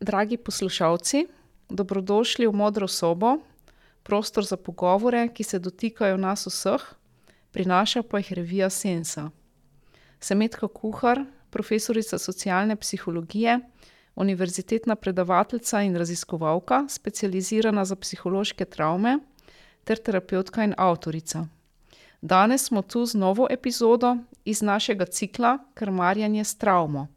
Dragi poslušalci, dobrodošli v Modro sobo, prostor za pogovore, ki se dotikajo nas vseh, prinaša pa jih revija Sensa. Sem Metka Kuhar, profesorica socialne psihologije, univerzitetna predavateljica in raziskovalka, specializirana za psihološke travme ter terapevtka in avtorica. Danes smo tu z novo epizodo iz našega cikla Krmarjenje s travmo.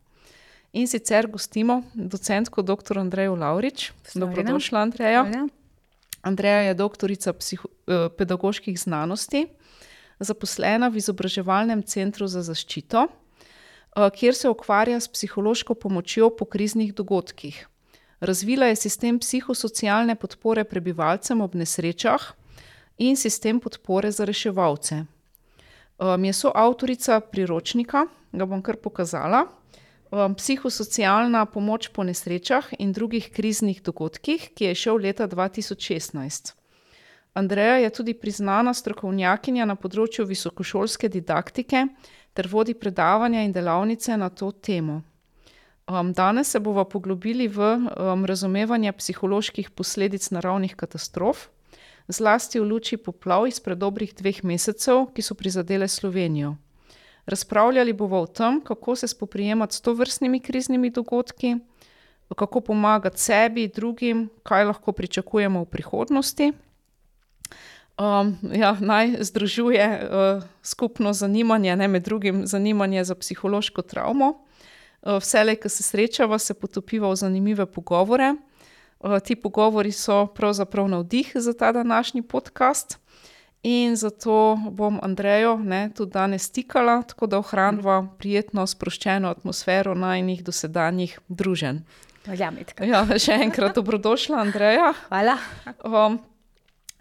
In sicer gostimo docentko doktor Andrejo Lavrič. Dobrodošla, Andreja. Andreja je doktorica pedagoških znanosti, zaposlena v Izobraževalnem centru za zaščito, kjer se ukvarja s psihološko pomočjo po kriznih dogodkih. Razvila je sistem psihosocialne podpore prebivalcem ob nesrečah in sistem podpore za reševalce. je soavtorica priročnika, ga bom kar pokazala, Psihosocialna pomoč po nesrečah in drugih kriznih dogodkih, ki je izšel leta dva tisoč šestnajst. Andreja je tudi priznana strokovnjakinja na področju visokošolske didaktike ter vodi predavanja in delavnice na to temo. danes se bova poglobili v, razumevanje psiholoških posledic naravnih katastrof, zlasti v luči poplav izpred dobrih dveh mesecev, ki so prizadele Slovenijo. Razpravljali bova o tem, kako se spoprijemati s tovrstnimi kriznimi dogodki, kako pomagati sebi, drugim, kaj lahko pričakujemo v prihodnosti. ja, naj združuje, skupno zanimanje, ne, med drugim zanimanje za psihološko travmo. vselej, ke se srečava, se potopiva v zanimive pogovore. ti pogovori so pravzaprav navdih za ta današnji podcast. In zato bom Andrejo, ne, tudi danes stikala, tako da ohraniva prijetno, sproščeno atmosfero najinih dosedanjih druženj. Ja, Metka. Ja, še enkrat dobrodošla, Andreja. Hvala.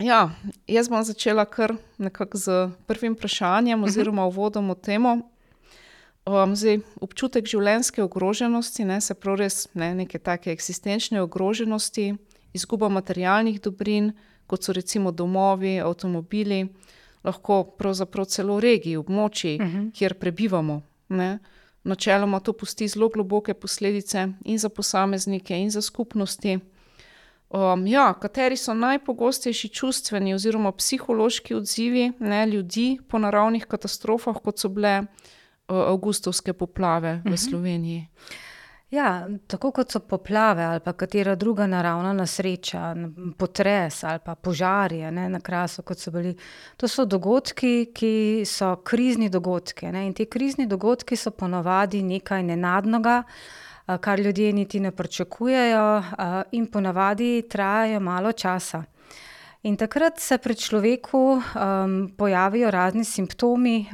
ja, jaz bom začela kar nekako s prvim vprašanjem oziroma uvodom v temo. zdaj, občutek življenjske ogroženosti, ne, se pravi res, ne, neke take eksistenčne ogroženosti, izguba materialnih dobrin, kot so recimo domovi, avtomobili, lahko pravzaprav celo regiji, območji, kjer prebivamo, ne. Načeloma to pusti zelo globoke posledice in za posameznike in za skupnosti. ja, kateri so najpogostejši čustveni oziroma psihološki odzivi, ne, ljudi po naravnih katastrofah, kot so bile, avgustovske poplave v Sloveniji? Ja, tako kot so poplave ali pa katera druga naravna nesreča, potres ali pa požari, a ne, na Krasu, kot so bili, to so dogodki, ki so krizni dogodki, a ne, in ti krizni dogodki so ponavadi nekaj nenadnega, kar ljudje niti ne pričakujejo, in ponavadi trajajo malo časa. In takrat se pri človeku, pojavijo razni simptomi,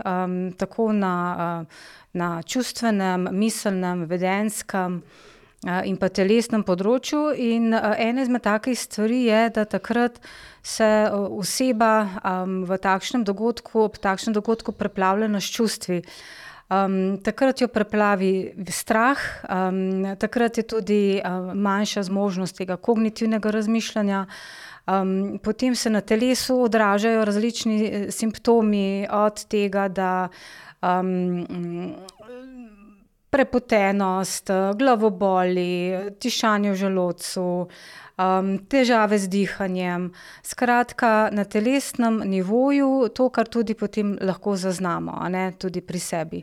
tako na, na čustvenem, miselnem, vedenjskem, in pa telesnem področju in, ena izmed takih stvari je, da takrat se oseba, v takšnem dogodku, ob takšnem dogodku preplavljena s čustvi. takrat jo preplavi strah, takrat je tudi, manjša zmožnost tega kognitivnega razmišljanja, potem se na telesu odražajo različni simptomi, od tega, da, prepotenost, glavoboli, tišanje v želodcu, težave z dihanjem, skratka, na telesnem nivoju to, kar tudi potem lahko zaznamo, a ne, tudi pri sebi.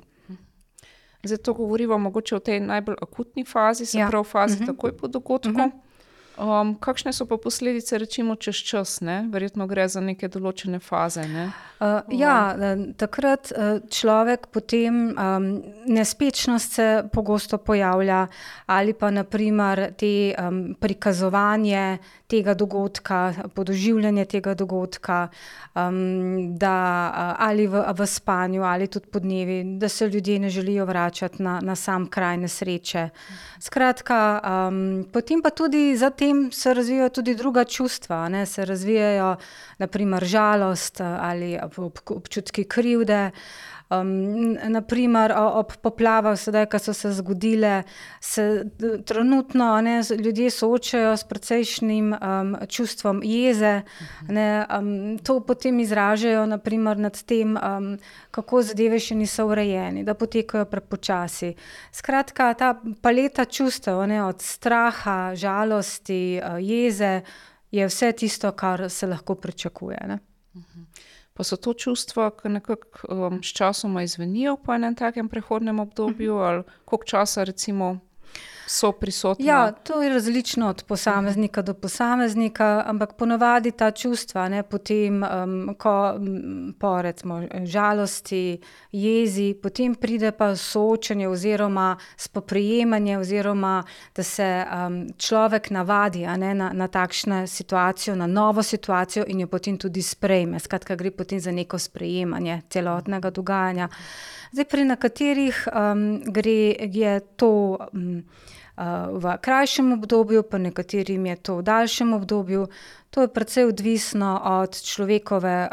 Zdaj to govoriva mogoče o tej najbolj akutni fazi, se pravi fazi takoj po dogodku. Kakšne so pa posledice recimo čez čas, ne? Verjetno gre za neke določene faze, ne? ja, takrat, človek potem, nespečnost se pogosto pojavlja ali pa na primer te, prikazovanje tega dogodka, podoživljanje tega dogodka, da, ali v, v spanju ali tudi podnevi, da se ljudje ne želijo vračati na, na sam kraj nesreče. Skratka, potem pa tudi za tem se razvijajo tudi druga čustva, a ne, se razvijajo na primer žalost ali občutki krivde, Um, naprimer, ob poplavah, sedaj, ki so se zgodile, se trenutno ne, ljudje soočajo s precejšnjim um, čustvom jeze. Ne, um, to potem izražajo naprimer, nad tem, um, kako zadeve še niso urejene, da potekajo prepočasi. Skratka, ta paleta čustev, ne, od straha, žalosti, uh, jeze, je vse tisto, kar se lahko pričakuje. Ne. Pa so to čustva, ki nekako um, s časom izvenijo po enem takem prehodnem obdobju, -huh. ali koliko časa, recimo, so prisotni. Ja, to je različno od posameznika do posameznika, ampak ponavadi ta čustva, ne, potem, um, ko po recimo, žalosti, jezi, potem pride pa soočanje oziroma spoprijemanje, oziroma da se um, človek navadi ne, na, na takšno situacijo, na novo situacijo in jo potem tudi sprejme. Skratka, gre potem za neko sprejemanje celotnega dogajanja. Zdaj, pri nekaterih um, gre, je to. Um, v krajšem obdobju, pa nekaterim je to v daljšem obdobju. To je precej odvisno od človekove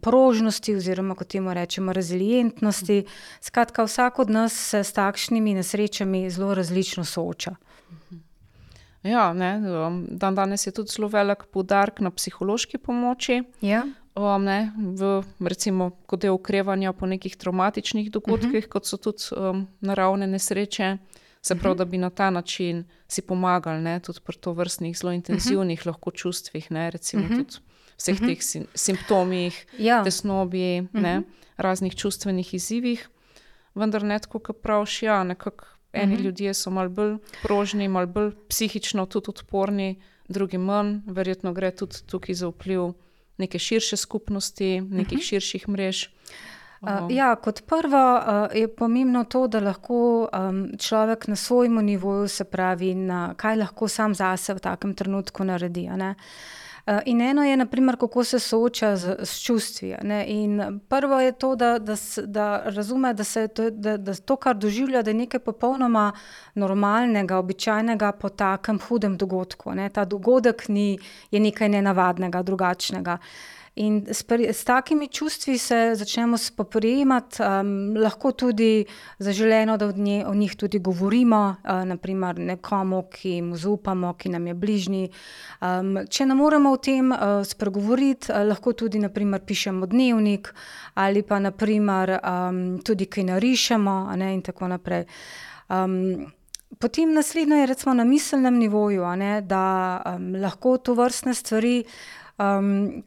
prožnosti, oziroma kot temu rečemo, rezilientnosti. Skratka, vsak od nas se s takšnimi nesrečami zelo različno sooča. Ja, ne, dan danes je tudi zelo velik poudarek na psihološki pomoči. Ja. Um, ne, v, recimo, kot je okrevanje po nekih traumatičnih dogodkih, uh -huh. kot so tudi um, naravne nesreče. Se pravi, da bi na ta način si pomagali, ne, tudi pri to vrstnih zelo intenzivnih lahko čustvih, ne, recimo tudi vseh teh sim simptomih, Ja. tesnobi, ne, raznih čustvenih izzivih. Vendar ne tako, kot praviš, ja, nekako eni ljudje so malo bolj prožni, malo bolj psihično tudi odporni, drugi manj. Verjetno gre tudi tukaj za vpliv neke širše skupnosti, nekih širših mrež. Uh, ja, kot prvo uh, je pomembno to, da lahko um, človek na svojem nivoju, se pravi, na, kaj lahko sam zase v takem trenutku naredi. Uh, in eno je, naprimer, kako se sooča z, s čustvi. ne. In prvo je to, da, da, da razume, da, se, to, da, da to, kar doživlja, da je nekaj popolnoma normalnega, običajnega po takem hudem dogodku. Ne. Ta dogodek ni, je nekaj nenavadnega, drugačnega. In s, s takimi čustvi se začnemo spoprijemati, um, lahko tudi zaželeno, da nje, o njih tudi govorimo, uh, naprimer nekomu, ki mu zaupamo, ki nam je bližnji. Um, če ne moremo o tem uh, spregovoriti, uh, lahko tudi naprimer, pišemo dnevnik ali pa naprimer, um, tudi kaj narišemo ne, in tako naprej. Um, Potem naslednjo je na miselnem nivoju, ne, da um, lahko to vrstne stvari,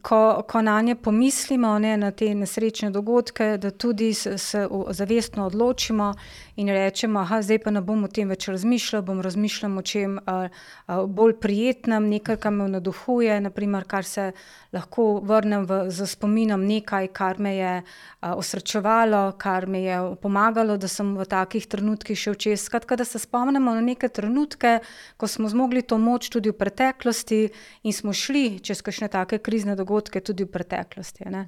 ko, ko na nje pomislimo, ne, na te nesrečne dogodke, da tudi se, se o- zavestno odločimo in rečemo, da zdaj pa ne bom o tem več razmišljal, bom razmišljal o čem uh, uh, bolj prijetnem, nekaj, kar me navduhuje, naprimer, kar se lahko vrnem v, z spominom nekaj, kar me je uh, osrečevalo, kar mi je pomagalo, da sem v takih trenutkih šel čez. Skratka, da se spomnimo na neke trenutke, ko smo zmogli to moč tudi v preteklosti in smo šli čez kakšne take krizne dogodke tudi v preteklosti. ne.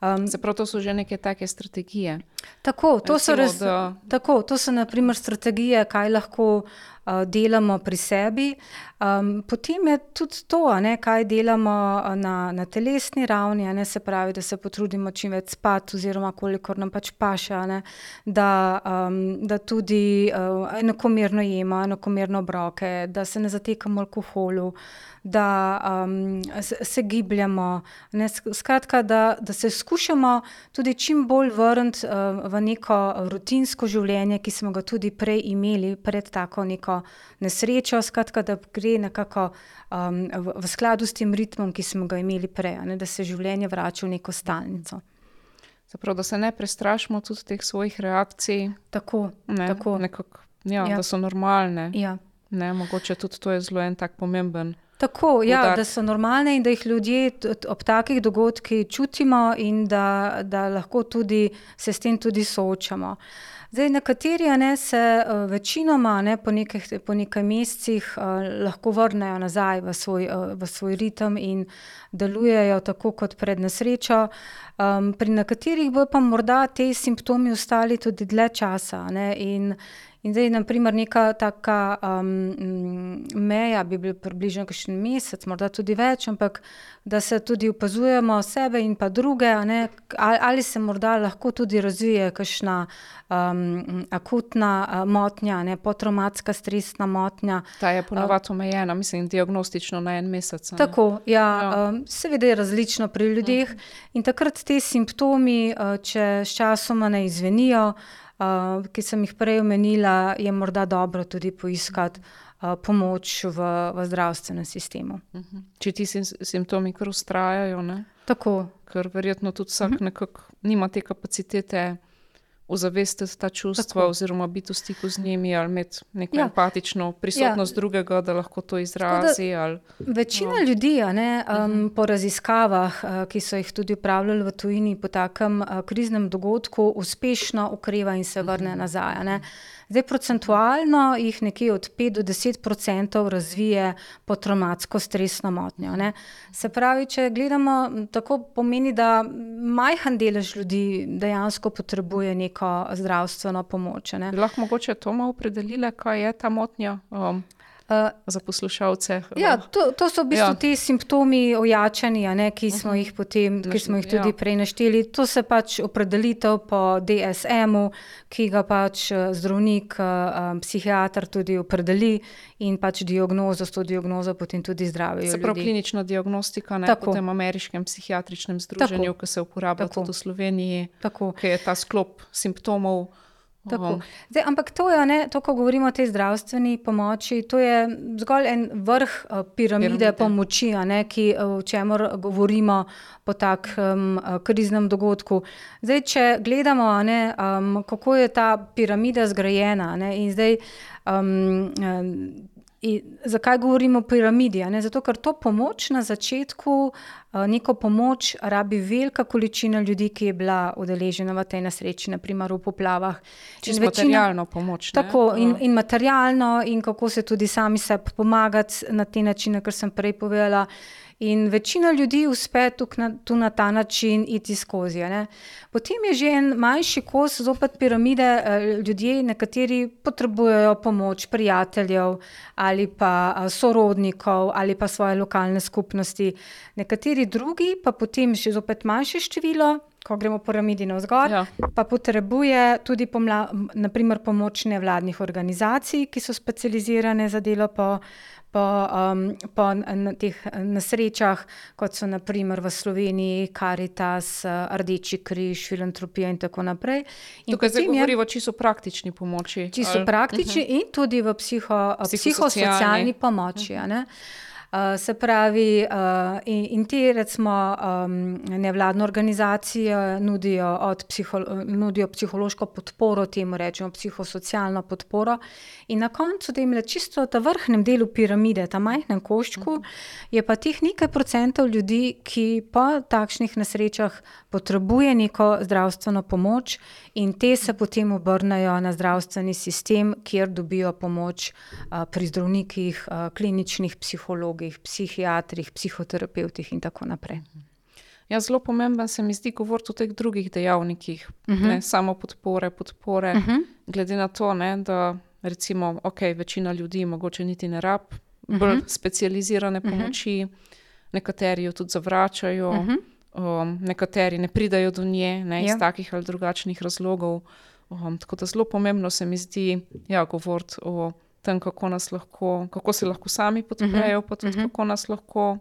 Um, Se pravi, to so že neke take strategije. Tako, to so, Recimo, res, da- tako, to so naprimer strategije, kaj lahko delamo pri sebi. Um, potem je tudi to, ne, kaj delamo a, na, na telesni ravni, ne, se pravi, da se potrudimo čim več spati, oziroma kolikor nam pač paše, ne, da, um, da tudi uh, enakomerno jemo, enakomerno obroke, da se ne zatekamo alkoholu, da um, se, se gibljamo. Ne, sk- skratka, da, da se skušamo tudi čim bolj vrniti uh, v neko rutinsko življenje, ki smo ga tudi prej imeli, pred tako neko nesrečo. Skratka, da gre nekako um, v, v skladu s tem ritmom, ki smo ga imeli prej, ne, da se življenje vrača v neko stalnico. Se pravi, da se ne prestrašimo tudi teh svojih reakcij, Tako, ne, tako. nekako, ja, Ja. da so normalne. Ja. Ne, mogoče tudi to je zelo en tak pomemben. Tako, ja, Poudarek. da so normalne in da jih ljudje ob takih dogodkih čutimo, in da, da lahko tudi se s tem tudi soočamo. Zdaj, nekateri a ne, se uh, večinoma a ne, po, nekaj, po nekaj mesecih uh, lahko vrnejo nazaj v svoj, uh, v svoj ritem in delujejo tako kot pred nesrečo. Um, pri nekaterih bodo pa morda ti simptomi ostali tudi dlje časa. a Ne, in, In zdaj, naprimer, neka taka um, meja bi bila približno kakšen mesec, morda tudi več, ampak da se tudi opazujemo sebe in pa druge, ali, ali se morda lahko tudi razvije kakšna um, akutna motnja, ne, potraumatska stresna motnja. Ta je ponovadi omejena, mislim, diagnostično na en mesec. Ne? Tako, ja, ja. Um, seveda je različno pri ljudeh -huh. in takrat te simptomi, če sčasoma ne izvenijo, ki sem jih prej omenila, je morda dobro tudi poiskati uh, pomoč v, v zdravstvenem sistemu. Uh mhm. -huh. Če ti simptomi kar ustrajajo, ne? Tako. Ker verjetno tudi vsak uh. -huh. nekako nima te kapacitete ozavestiti ta čustva, Tako. oziroma biti v stiku z njimi, ali imeti neko ja. empatično prisotnost ja. drugega, da lahko to izrazi. Da, ali, večina no. ljudi, ne, um, uh mhm. -huh. po raziskavah, uh, ki so jih tudi upravljali v tujini, po takem uh, kriznem dogodku, uspešno ukreva in se vrne uh mhm. -huh. nazaj. Ne. Zdaj, procentualno jih nekje od 5 do 10 odstotkov razvije potraumatsko stresno motnjo. Ne. Se pravi, če gledamo, tako pomeni, da majhen delež ljudi dejansko potrebuje neko zdravstveno pomoč. Ne. Lahko mogoče to malo opredelile, kaj je ta motnja. Um. Uh, za poslušalce. Ja, to, to so v bistvu ja. ti simptomi ojačanja, ne, ki, smo uh -huh. potem, ki smo jih tudi ja. prej našteli. To se pač opredelitev po DSM-u, ki ga pač eh, zdravnik, um, psihiater tudi opredeli in pač diagnozo, s to diagnozo potem tudi zdravijo. Se pravi, klinična diagnostika na tem ameriškem psihiatričnem združenju, ki se uporablja tudi v Sloveniji, ki je ta sklop simptomov. Zdaj, ampak to je, ne, to, ko govorimo o tej zdravstveni pomoči, to je zgolj en vrh uh, piramide, piramide pomoči, ne, ki, uh, o čemer govorimo po takem um, kriznem dogodku. Zdaj, če gledamo, ne, um, kako je ta piramida zgrajena, ne, in zdaj. Um, In zakaj govorimo o piramidi? Zato, ker to pomoč na začetku, neko pomoč rabi velika količina ljudi, ki je bila udeležena v tej nesreči, naprimer v poplavah. Čisto materialno pomoč. Ne? Tako in, in materialno, in kako se tudi sami sebi pomagati na te načine, kar sem prej povedala. In večina ljudi uspe tu na ta način iti skozi. Ne. Potem je že en manjši kos, zopet piramide, eh, ljudje, nekateri potrebujejo pomoč prijateljev ali pa eh, sorodnikov ali pa svoje lokalne skupnosti, nekateri drugi pa potem še zopet manjše število. Ko gremo po piramidi navzgor, ja. pa potrebuje tudi pomla, naprimer, pomoč nevladnih organizacij, ki so specializirane za delo po po, um, po teh nesrečah, kot so naprimer v Sloveniji, Karitas, Rdeči križ, filantropija in tako naprej. In Tukaj se govori o čisto praktični pomoči. Čisto praktični uh mhm. -huh. in tudi v psiho, psihosocialni pomoči. Uh -huh. Uh, se pravi, uh, in, in te, recimo, um, nevladne organizacije nudijo, psiho, nudijo psihološko podporo, temu rečemo psihosocialno podporo. In na koncu, da jim je čisto ta vrhnem delu piramide, ta majhnem koščku, je pa teh nekaj procentov ljudi, ki po takšnih nesrečah potrebuje neko zdravstveno pomoč, in te se potem obrnejo na zdravstveni sistem, kjer dobijo pomoč pri zdravnikih, kliničnih psihologih psihiatrih, psihoterapevtih in tako naprej. Ja, zelo pomemben se mi zdi govoriti o teh drugih dejavnikih, uh -huh. ne mhm. samo podpore, podpore. Uh mhm. -huh. Glede na to, ne, da recimo, okay, večina ljudi mogoče niti ne rab, uh -huh. bolj mhm. specializirane pomoči, uh -huh. nekateri jo tudi zavračajo, uh -huh. Um, nekateri ne pridajo do nje ne, iz ja. takih ali drugačnih razlogov. Um, tako da zelo pomembno se mi zdi ja, govoriti o tem, kako, lahko, kako se lahko sami podprejo, uh -huh. pa tudi uh -huh. kako nas lahko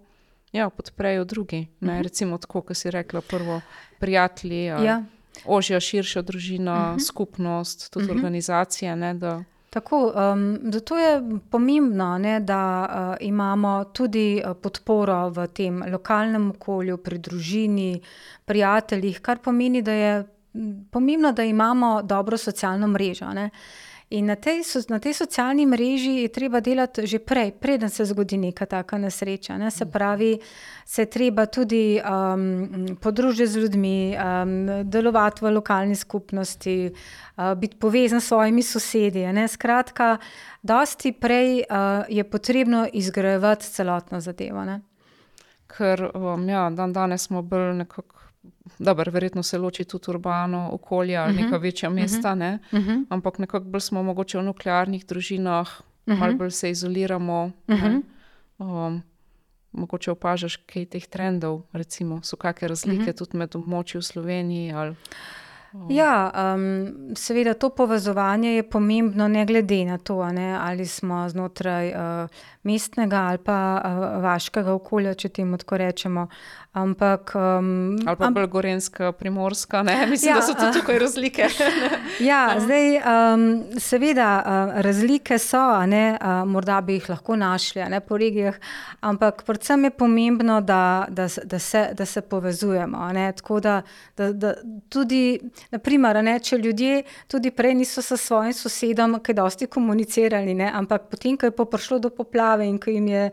ja, podprejo drugi. Uh -huh. Recimo, tako, kot si rekla, prvo prijatelji, ja. ožja, širša družina, uh -huh. skupnost, tudi uh -huh. organizacija. Ne, da, Tako, um, zato je pomembno, ne, da uh, imamo tudi uh, podporo v tem lokalnem okolju, pri družini, prijateljih, kar pomeni, da je pomembno, da imamo dobro socialno mrežo. Ne. In na tej, na tej socialni mreži je treba delati že prej, preden se zgodi neka taka nesreča. Ne? Se pravi, se je treba tudi um, podružiti z ljudmi, um, delovati v lokalni skupnosti, uh, biti povezan s svojimi sosedi. Ne? Skratka, dosti prej uh, je potrebno izgrajevati celotno zadevo. Ne? Ker um, ja, dan danes smo bolj nekako Dobro, verjetno se loči tudi urbano okolje ali neka večja mesta, ne? ampak nekako bolj smo mogoče v nuklearnih družinah, malo bolj se izoliramo. ne. Um, mogoče opažaš kaj teh trendov, recimo, so kakšne razlike tudi med območji v Sloveniji ali. Ja, um, seveda to povezovanje je pomembno, ne glede na to, a ne, ali smo znotraj uh, mestnega ali pa uh, vaškega okolja, če temu tako rečemo. Ampak, um, Ali pa bolj gorenska, primorska, ne? mislim, Ja, da so tudi tukaj razlike. Ja, zdaj, um, seveda, uh, razlike so, a ne, uh, morda bi jih lahko našli a ne, po regijah, ampak predvsem je pomembno, da, da, se- da, se, da se povezujemo. a Ne, tako da, da, da tudi, naprimer, a ne, če ljudje tudi prej niso s svojim sosedom kaj dosti komunicirali, ne, ampak potem, ko je pa prišlo do poplave in ko jim je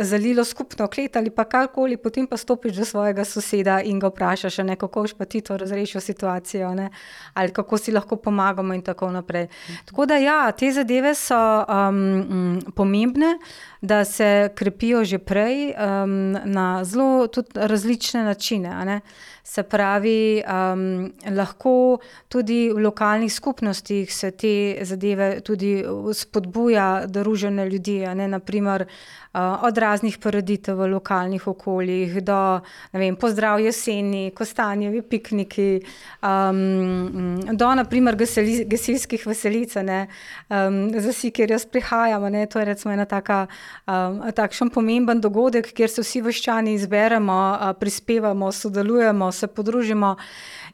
zalilo skupno klet ali pa karkoli, potem pa stopiš do svojega soseda in ga vprašaš, a ne, kako boš pa ti to razrešil situacijo, ne, ali kako si lahko pomagamo in tako naprej. Tako da ja, te zadeve so um, mm, pomembne, da se krepijo že prej um, na zelo tudi različne načine. a ne. Se pravi, um, lahko tudi v lokalnih skupnostih se te zadeve tudi spodbuja druženje ljudi, a ne, naprimer uh, od raznih prireditev v lokalnih okoljih do, ne vem, pozdrav jeseni, kostanjevi pikniki, um, do naprimer gaseli, gasilskih veselic, ne, um, za vsi, kjer jaz prihajam, ne, to je recimo ena taka, um, takšen pomemben dogodek, kjer se vsi vaščani izberemo, uh, prispevamo, sodelujemo, se podružimo.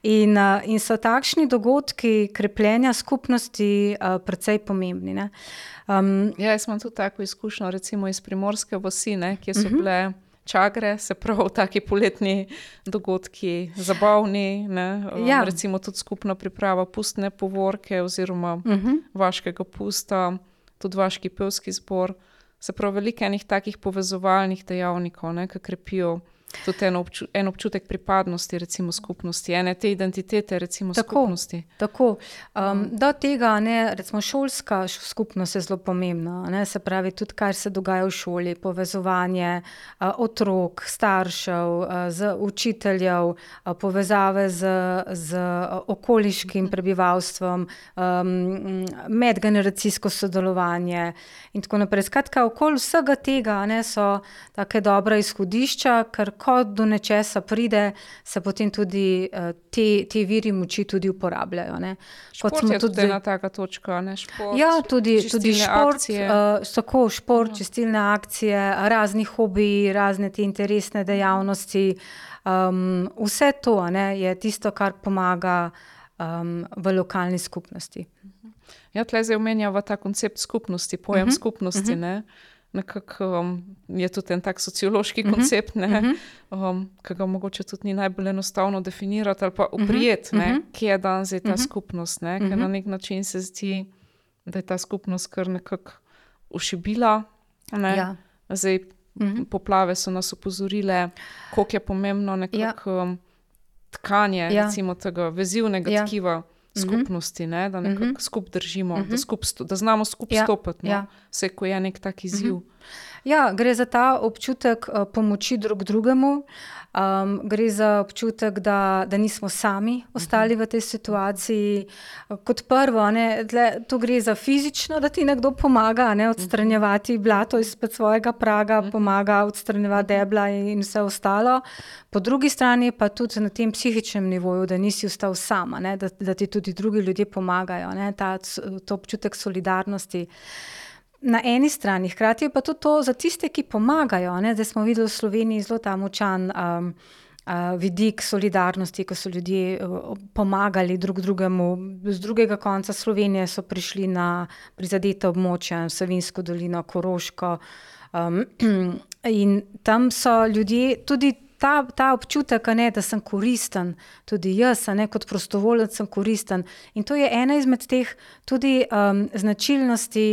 In, uh, in so takšni dogodki krepljenja skupnosti uh, precej pomembni. Ne. Um, Ja, jaz imam tudi tako izkušnjo, recimo iz primorske vasi, ne, kjer Mhm. so bile čagre, se pravi, taki poletni dogodki, zabavni. Ne, Ja. Recimo tudi skupna priprava pustne povorke oziroma uh-huh. vaškega pusta, tudi vaški pevski zbor. Se pravi, veliko enih takih povezovalnih dejavnikov, ne, ki krepijo tudi en, obču, en občutek pripadnosti, recimo skupnosti, ene te identitete, recimo Tako. skupnosti. Tako. Um, do tega, ne, recimo, šolska skupnost je zelo pomembna. Ne, se pravi, tudi kar se dogaja v šoli, povezovanje uh, otrok, staršev, uh, z učiteljev, uh, povezave z, z okoliškim prebivalstvom, um, medgeneracijsko sodelovanje in tako naprej. Skratka, okoli vsega tega ne, so take dobra izhodišča, ker ko do nečesa pride, se potem tudi uh, te, te viri moči tudi uporabljajo. Ne. Kot Šport smo je tudi ena taka točka, ne šport. Ja, tudi, tudi šport, akcije. uh, tako šport, čistilne akcije, razni hobiji, razne te interesne dejavnosti. Um, vse to ne, je tisto, kar pomaga um, v lokalni skupnosti. Ja, tle zdaj omenjava ta koncept skupnosti, pojem uh Mhm, -huh, skupnosti. Uh -huh. Nekako um, je tudi en tak sociološki Mhm, koncept, ne, uh -huh. um, ki ga mogoče tudi ni najbolj enostavno definirati ali pa uprijeti, uh mhm. -huh. kje je dan zdaj ta uh Mhm. -huh. skupnost. Ne, ker Mhm. na nek način se zdi, da je ta skupnost kar nekako ušibila. Ne. Ja. Zdaj, Mhm. poplave so nas opozorile, koliko je pomembno nekako um, tkanje Ja. recimo, tega vezivnega Ja. tkiva skupnosti, ne, da nekako Mhm. skupaj držimo, Mhm. da, skup, sto- da znamo skupaj Ja, stopiti. No. ja. Vse, ko je nek tak izziv. Ja, gre za ta občutek uh, pomoči drug drugemu, gre za občutek, da, da nismo sami ostali v tej situaciji. Kot prvo, a ne, tle, to gre za fizično, da ti nekdo pomaga a ne, odstranjevati blato izpred svojega praga, pomaga odstranjevati debla in vse ostalo. Po drugi strani pa tudi na tem psihičnem nivoju, da nisi ostal sam, a ne, da, da ti tudi drugi ljudje pomagajo, ne, ta, to občutek solidarnosti. Na eni strani, hkrati je pa tudi to za tiste, ki pomagajo. Ne? Zdaj smo videli v Sloveniji zelo ta močan um, uh, vidik solidarnosti, ko so ljudje uh, pomagali drug drugemu. Z drugega konca Slovenije so prišli na prizadeta območja, Savinsko dolino, Koroško. Um, in tam so ljudje tudi. Ta, ta občutek, ne, da sem koristen, tudi jaz, ne kot prostovoljec, sem koristen. In to je ena izmed teh tudi um, značilnosti,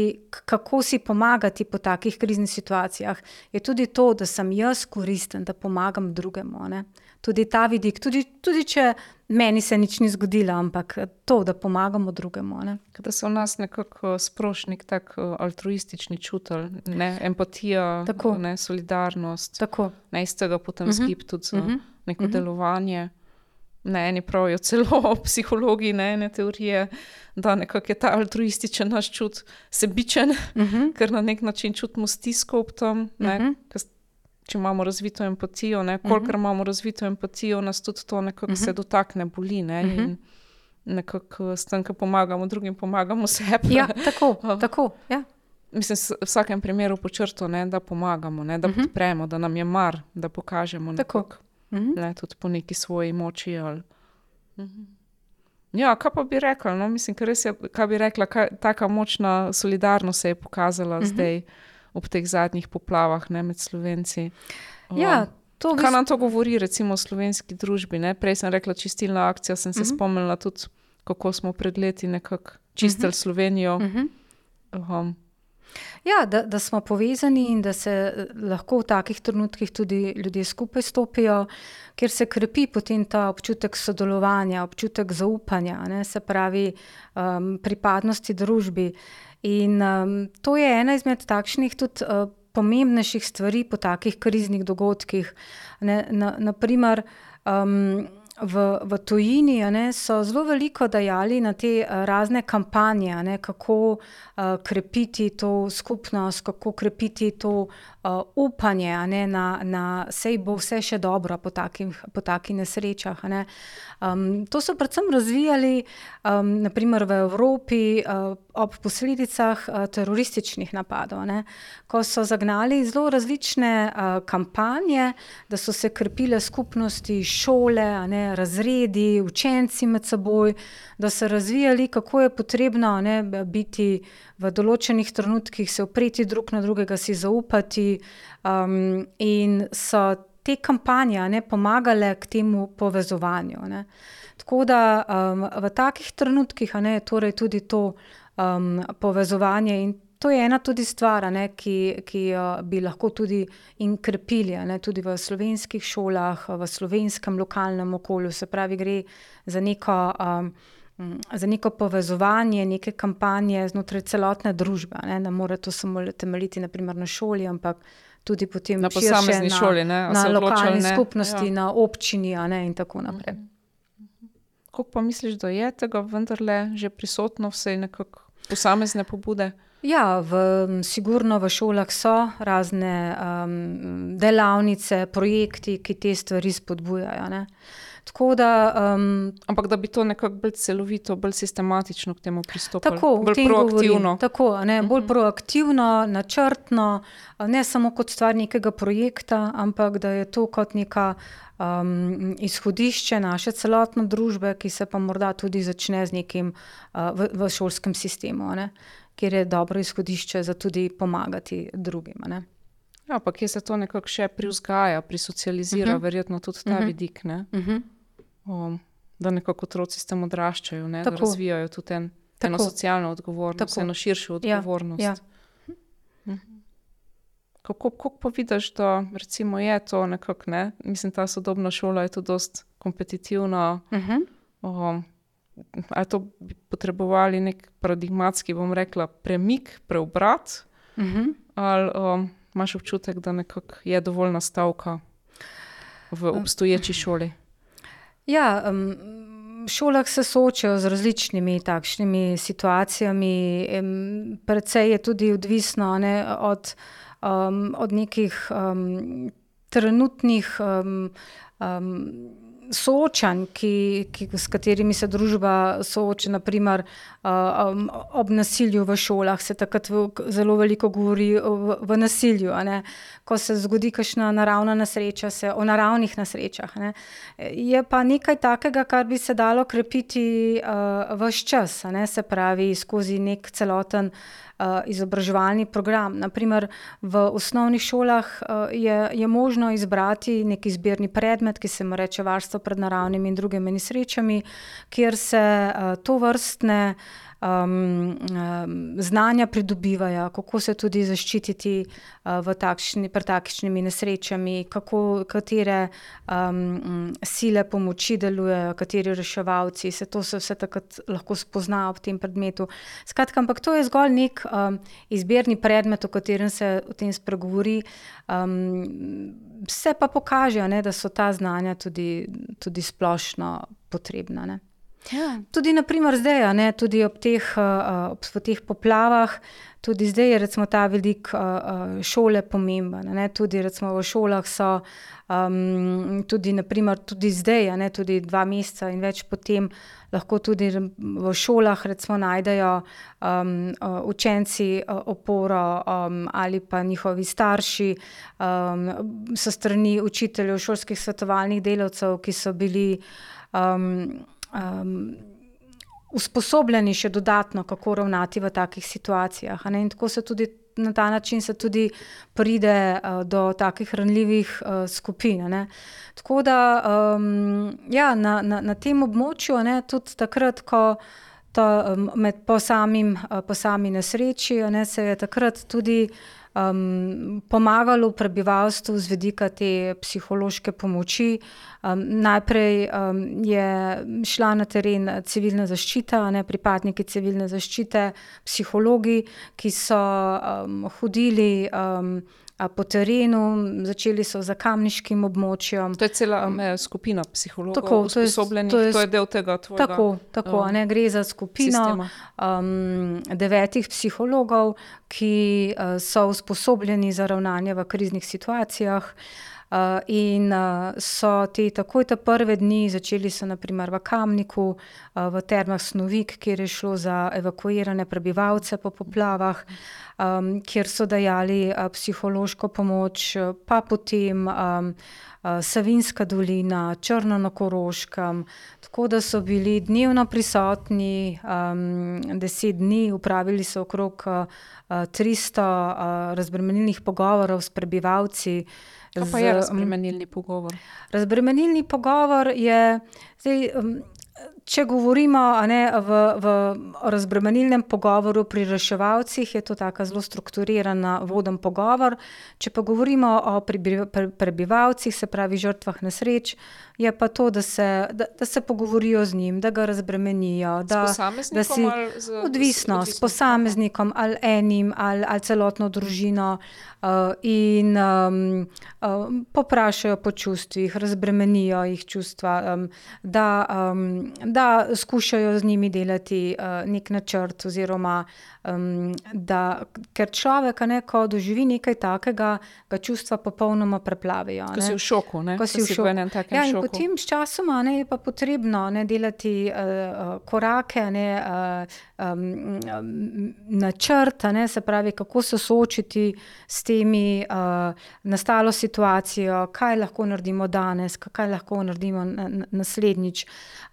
kako si pomagati po takih kriznih situacijah. Je tudi to, da sem jaz koristen, da pomagam drugemu. Ne. Tudi ta vidik, tudi, tudi če meni se nič ni zgodilo, ampak to, da pomagamo drugemu. Ne. Da so v nas nekako sprošnik, tak uh, altruistični čutelj, ne, empatija, Tako. ne, solidarnost. Tako. Ne, iz tega potem uh -huh. skip tudi za uh Mhm. -huh. neko uh -huh. delovanje. ne eni pravijo celo psihologi, ne ene teorije, da nekako je ta altruističen naš čut sebičen, uh -huh. ker na nek način čutimo stisko ob tem. Ne, uh -huh. Če imamo razvito empatijo, koliko uh -huh. imamo razvito empatijo, nas tudi to nekako uh -huh. se dotakne, boli. Ne, uh -huh. Nekako s tem, ko pomagamo drugim, pomagamo sebi. Ja, tako. tako ja. Mislim, v vsakem primeru počrto, ne, da pomagamo, ne, da uh -huh. podpremo, da nam je mar, da pokažemo nekako, uh -huh. ne, tudi po neki svoji moči. Ali, uh -huh. Ja, kaj pa bi rekla? No? Mislim, je, kaj bi rekla, kaj, taka močna solidarnost se je pokazala uh -huh. zdaj ob teh zadnjih poplavah ne, med slovenci. Ja, to kaj nam to govori, recimo, o slovenski družbi? Ne? Prej sem rekla, čistilna akcija, sem se uh mhm. -huh. spomnila tudi, kako smo pred leti nekako čistili uh mhm. -huh. Slovenijo. Uh -huh. um, Ja, da, da smo povezani in da se eh, lahko v takih trenutkih tudi ljudje skupaj stopijo, ker se krepi potem ta občutek sodelovanja, občutek zaupanja, ne, se pravi um, pripadnosti družbi. In um, to je ena izmed takšnih tudi uh, pomembnejših stvari po takih kriznih dogodkih. Ne, na, naprimer, um, v, v tujini ne, so zelo veliko dajali na te uh, razne kampanje, ne, kako uh, krepiti to skupnost, kako krepiti to uh, upanje, ne, na, na sej bo vse še dobro po takih, po takih nesrečah. Ne. Um, to so predvsem razvijali um, naprimer v Evropi uh, ob posledicah uh, terorističnih napadov, ne, ko so zagnali zelo različne kampanje, da so se krepile skupnosti, šole, ne, razredi, učenci med seboj, da so razvijali, kako je potrebno ne, biti v določenih trenutkih, se opreti drug na drugega, si zaupati. Um, in so te kampanje ne, pomagale k temu povezovanju. Ne. Tako da um, v takih trenutkih ne, je torej tudi to um, povezovanje in To je ena tudi stvar, ne, ki, ki jo bi lahko tudi krepili, ne, tudi v slovenskih šolah, v slovenskem lokalnem okolju. Se pravi, gre za neko, za neko povezovanje, neke kampanje znotraj celotne družbe. Ne, ne more to samo temeljiti na šoli, ampak tudi potem na posamezni na, šoli, ne, na lokalni skupnosti, ja. na občini ne, in tako naprej. Kako pa misliš, da je tega vendarle že prisotno, vse nekako posamezne pobude? Ja, v, sigurno v šolah so razne um, delavnice, projekti, ki te stvari spodbujajo. Ne. Da, um, Ampak da bi to nekako bolj celovito, bolj sistematično k temu pristopili. Tako, bolj proaktivno. Tako, ne, bolj uh mhm. -huh. proaktivno, načrtno, ne samo kot stvar nekega projekta, ampak da je to kot neka um, izhodišče naše celotne družbe, ki se pa morda tudi začne z nekim uh, v, v šolskem sistemu. Ne kjer je dobro izhodišče za tudi pomagati drugim. Ne? Ja, pa kje se to nekako še privzgaja, prisocializira, uh mhm. -huh. verjetno tudi ta uh mhm. -huh. vidik. Ne? Uh -huh. um, da nekako otroci s tem odraščajo, ne? da razvijajo tudi en, eno socialno odgovornost, Tako. eno širšo odgovornost. Ja, ja. Uh -huh. Kako, kako pa vidiš, da recimo, je to nekako, ne? mislim, ta sodobna šola je tu dosti kompetitivna. Uh -huh. um, ali to bi potrebovali nek paradigmatski, bom rekla, premik, preobrat, uh mhm. -huh. ali um, imaš občutek, da je dovolj nastavka v obstoječi šoli? Ja, um, v šolah se soočajo z različnimi takšnimi situacijami, predvsej je tudi odvisno ne, od, um, od nekih um, trenutnih. Um, um, soočanj, ki, ki, s katerimi se družba sooča, naprimer um, ob nasilju v šolah, se takrat v, zelo veliko govori v, v nasilju. Ko se zgodi kakšna naravna nesreča, se o naravnih nesrečah. Ne? Je pa nekaj takega, kar bi se dalo krepiti uh, vse čas, se pravi skozi nek celoten. Uh, izobraževalni program. Naprimer, v osnovnih šolah uh, je, je možno izbrati neki izbirni predmet, ki se mu reče varstvo pred naravnimi in drugimi nesrečami, kjer se uh, um, um, znanja pridobivajo, kako se tudi zaščititi uh, takšni, pred takšnimi nesrečami, kako, katere um, sile pomoči delujejo, kateri reševalci. Se to se vse takrat lahko spozna v tem predmetu. Skratka, ampak to je zgolj nek um, izbirni predmet, o katerem se o tem spregovori. Um, se pa pokaže, ne, da so ta znanja tudi, tudi splošno potrebna. Ja. Tudi, naprimer, zdaj, ne, tudi ob teh, uh, ob teh poplavah, tudi zdaj je recimo, ta vidik uh, šole pomemben. Ne, tudi recimo, v šolah so um, tudi, naprimer, tudi zdaj, ne, tudi dva meseca in več potem. Lahko tudi v šolah recimo, najdejo um, učenci oporo um, ali pa njihovi starši, um, so strani učiteljev, šolskih svetovalnih delavcev, ki so bili. Um, usposobljeni še dodatno, kako ravnati v takih situacijah. In tako se tudi na ta način tudi pride uh, do takih ranljivih uh, skupin. Ne? Tako da ja, na, na, na tem območju, ne, tudi takrat, ko. Um, med po, samim, uh, po sami nesreči ne, se je takrat tudi pomagalo prebivalstvu z vidika te psihološke pomoči. Um, najprej um, je šla na teren civilna zaščita, ne pripadniki civilne zaščite, psihologi, ki so um, hodili. Po terenu, začeli so za kamniškim območjem. To je cela um, skupina psihologov, tako, to, je, to, je, to je del tega tvojega. Tako, tako um, ne, gre za skupino um, devetih psihologov, ki uh, so usposobljeni za ravnanje v kriznih situacijah. Uh, in uh, so te takoj te prve dni začeli, so naprimer v Kamniku, uh, v Termah Snovik, kjer je šlo za evakuirane prebivalce po poplavah, kjer so dajali psihološko pomoč, pa potem Savinska dolina, Črno na Koroškem. Tako da so bili dnevno prisotni, deset dni, upravili so okrog 300 uh, razbremenilnih pogovorov s prebivalci. Kaj pa je razbremenilni pogovor? Razbremenilni pogovor je, zdaj, če govorimo ne, v, v razbremenilnem pogovoru pri reševalcih, je to tako zelo strukturiran, voden pogovor. Če pa govorimo o prebivalcih, se pravi žrtvah nesreč, je pa to, da se, da, da se pogovorijo z njim, da ga razbremenijo. Da, da si odvisno s posameznikom ali enim ali, ali celotno družino uh, in um, um, poprašajo po čustvih, razbremenijo jih čustva, um, da, um, da skušajo z njimi delati uh, nek načrt oziroma Um, da, ker človek, ne, ko doživi nekaj takega, ga čustva popolnoma preplavijo. Ko si v šoku, ne? ko si v šoku. Ja, in potem s časoma ne, je pa potrebno ne, delati uh, korake, ne, uh, um, načrt, ne, se pravi, kako se soočiti s temi uh, nastalo situacijo, kaj lahko naredimo danes, kaj lahko naredimo naslednjič,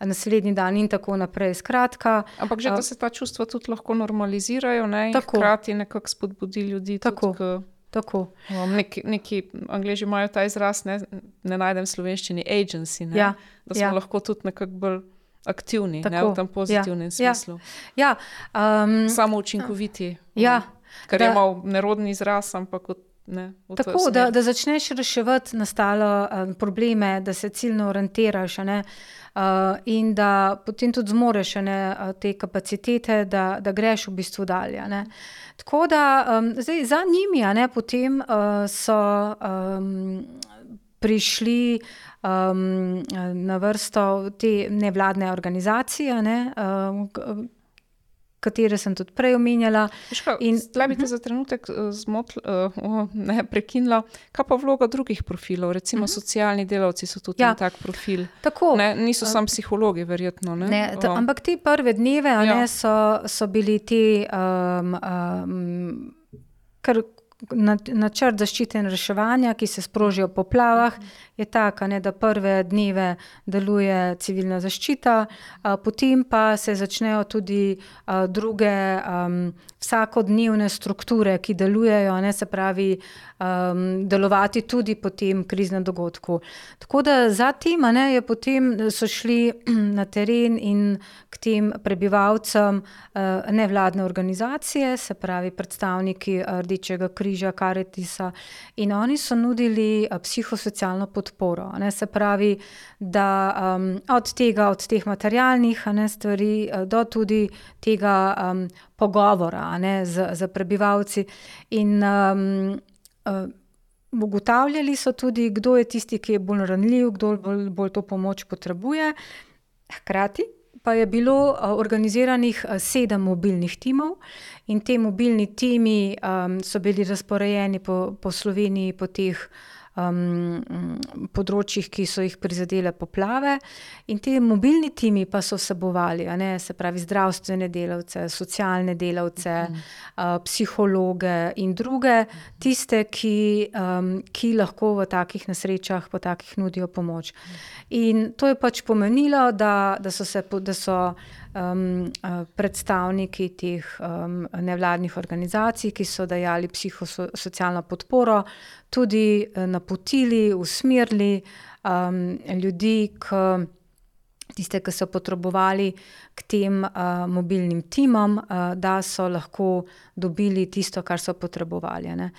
naslednji dan in tako naprej. Skratka, Ampak že, da se ta čustva tudi lahko normalizirajo motivirajo, ne, in hkrati nekako spodbudi ljudi. Tako. Tudi, Tako. Um, neki, neki angliži imajo ta izraz, ne, ne najdem slovenščini, agency. Ne, ja, da smo ja. lahko tudi nekako bolj aktivni ne, v tem ja, pozitivnem ja, smislu. Ja, um, Samo učinkoviti. Ja, kar da, je malo nerodni izraz, ampak. Ne, tako, da, da začneš reševati nastale um, probleme, da se ciljno orientiraš. Ne, uh, uh, in da potem tudi zmoreš ne, te kapacitete, da, da greš v bistvu dalje. Ne. Tako da um, zdaj, za njimi ne, potem, uh, so um, prišli um, na vrsto te nevladne organizacije. Ne, uh, katere sem tudi prej omenjala. Zdaj bi te za trenutek uh, zmotl, uh, ne, prekinila. Kaj pa vloga drugih profilov, recimo uh mhm. -huh. socialni delavci so tudi ja. tak profil? Tako, ne, niso uh, samo psihologi, verjetno. Ne? Ne, ta, ampak te prve dneve ja. ne, so, so bili ti. Um, um, kar, načrt zaščite in reševanja, ki se sproži v poplavah, je tak, ne, da prve dneve deluje civilna zaščita, potem pa se začnejo tudi druge vsakodnevne strukture, ki delujejo, ne, se pravi, um, delovati tudi po tem kriznem dogodku. Tako da za tem ne, je potem so šli na teren in k tem prebivalcem uh, nevladne organizacije, se pravi predstavniki Rdečega križa, Karetisa in oni so nudili psihosocialno podporo. Ne, se pravi, da um, od tega, od teh materialnih ne, stvari, eh, do tudi tega um, pogovora ne, z, z prebivalci. In um, uh, ugotavljali so tudi, kdo je tisti, ki je bolj ranljiv, kdo bolj, bolj to pomoč potrebuje. Hkrati. Pa je bilo organiziranih sedem mobilnih timov, in ti mobilni timi um, so bili razporejeni po, po Sloveniji, po teh uh, področjih, ki so jih prizadele poplave. In ti mobilni timi pa so vsebovali, ne, se pravi, zdravstvene delavce, socialne delavce, mm. uh, psihologe in druge, tiste, ki, um, ki lahko v takih nesrečah, po takih nudijo pomoč. In to je pač pomenilo, da, da so se. Da so, um, predstavniki teh um, nevladnih organizacij, ki so dajali psihosocialno podporo, tudi uh, napotili, usmerili um, ljudi, k, tiste, ki so potrebovali k tem uh, mobilnim timom, uh, da so lahko dobili tisto, kar so potrebovali. Ne.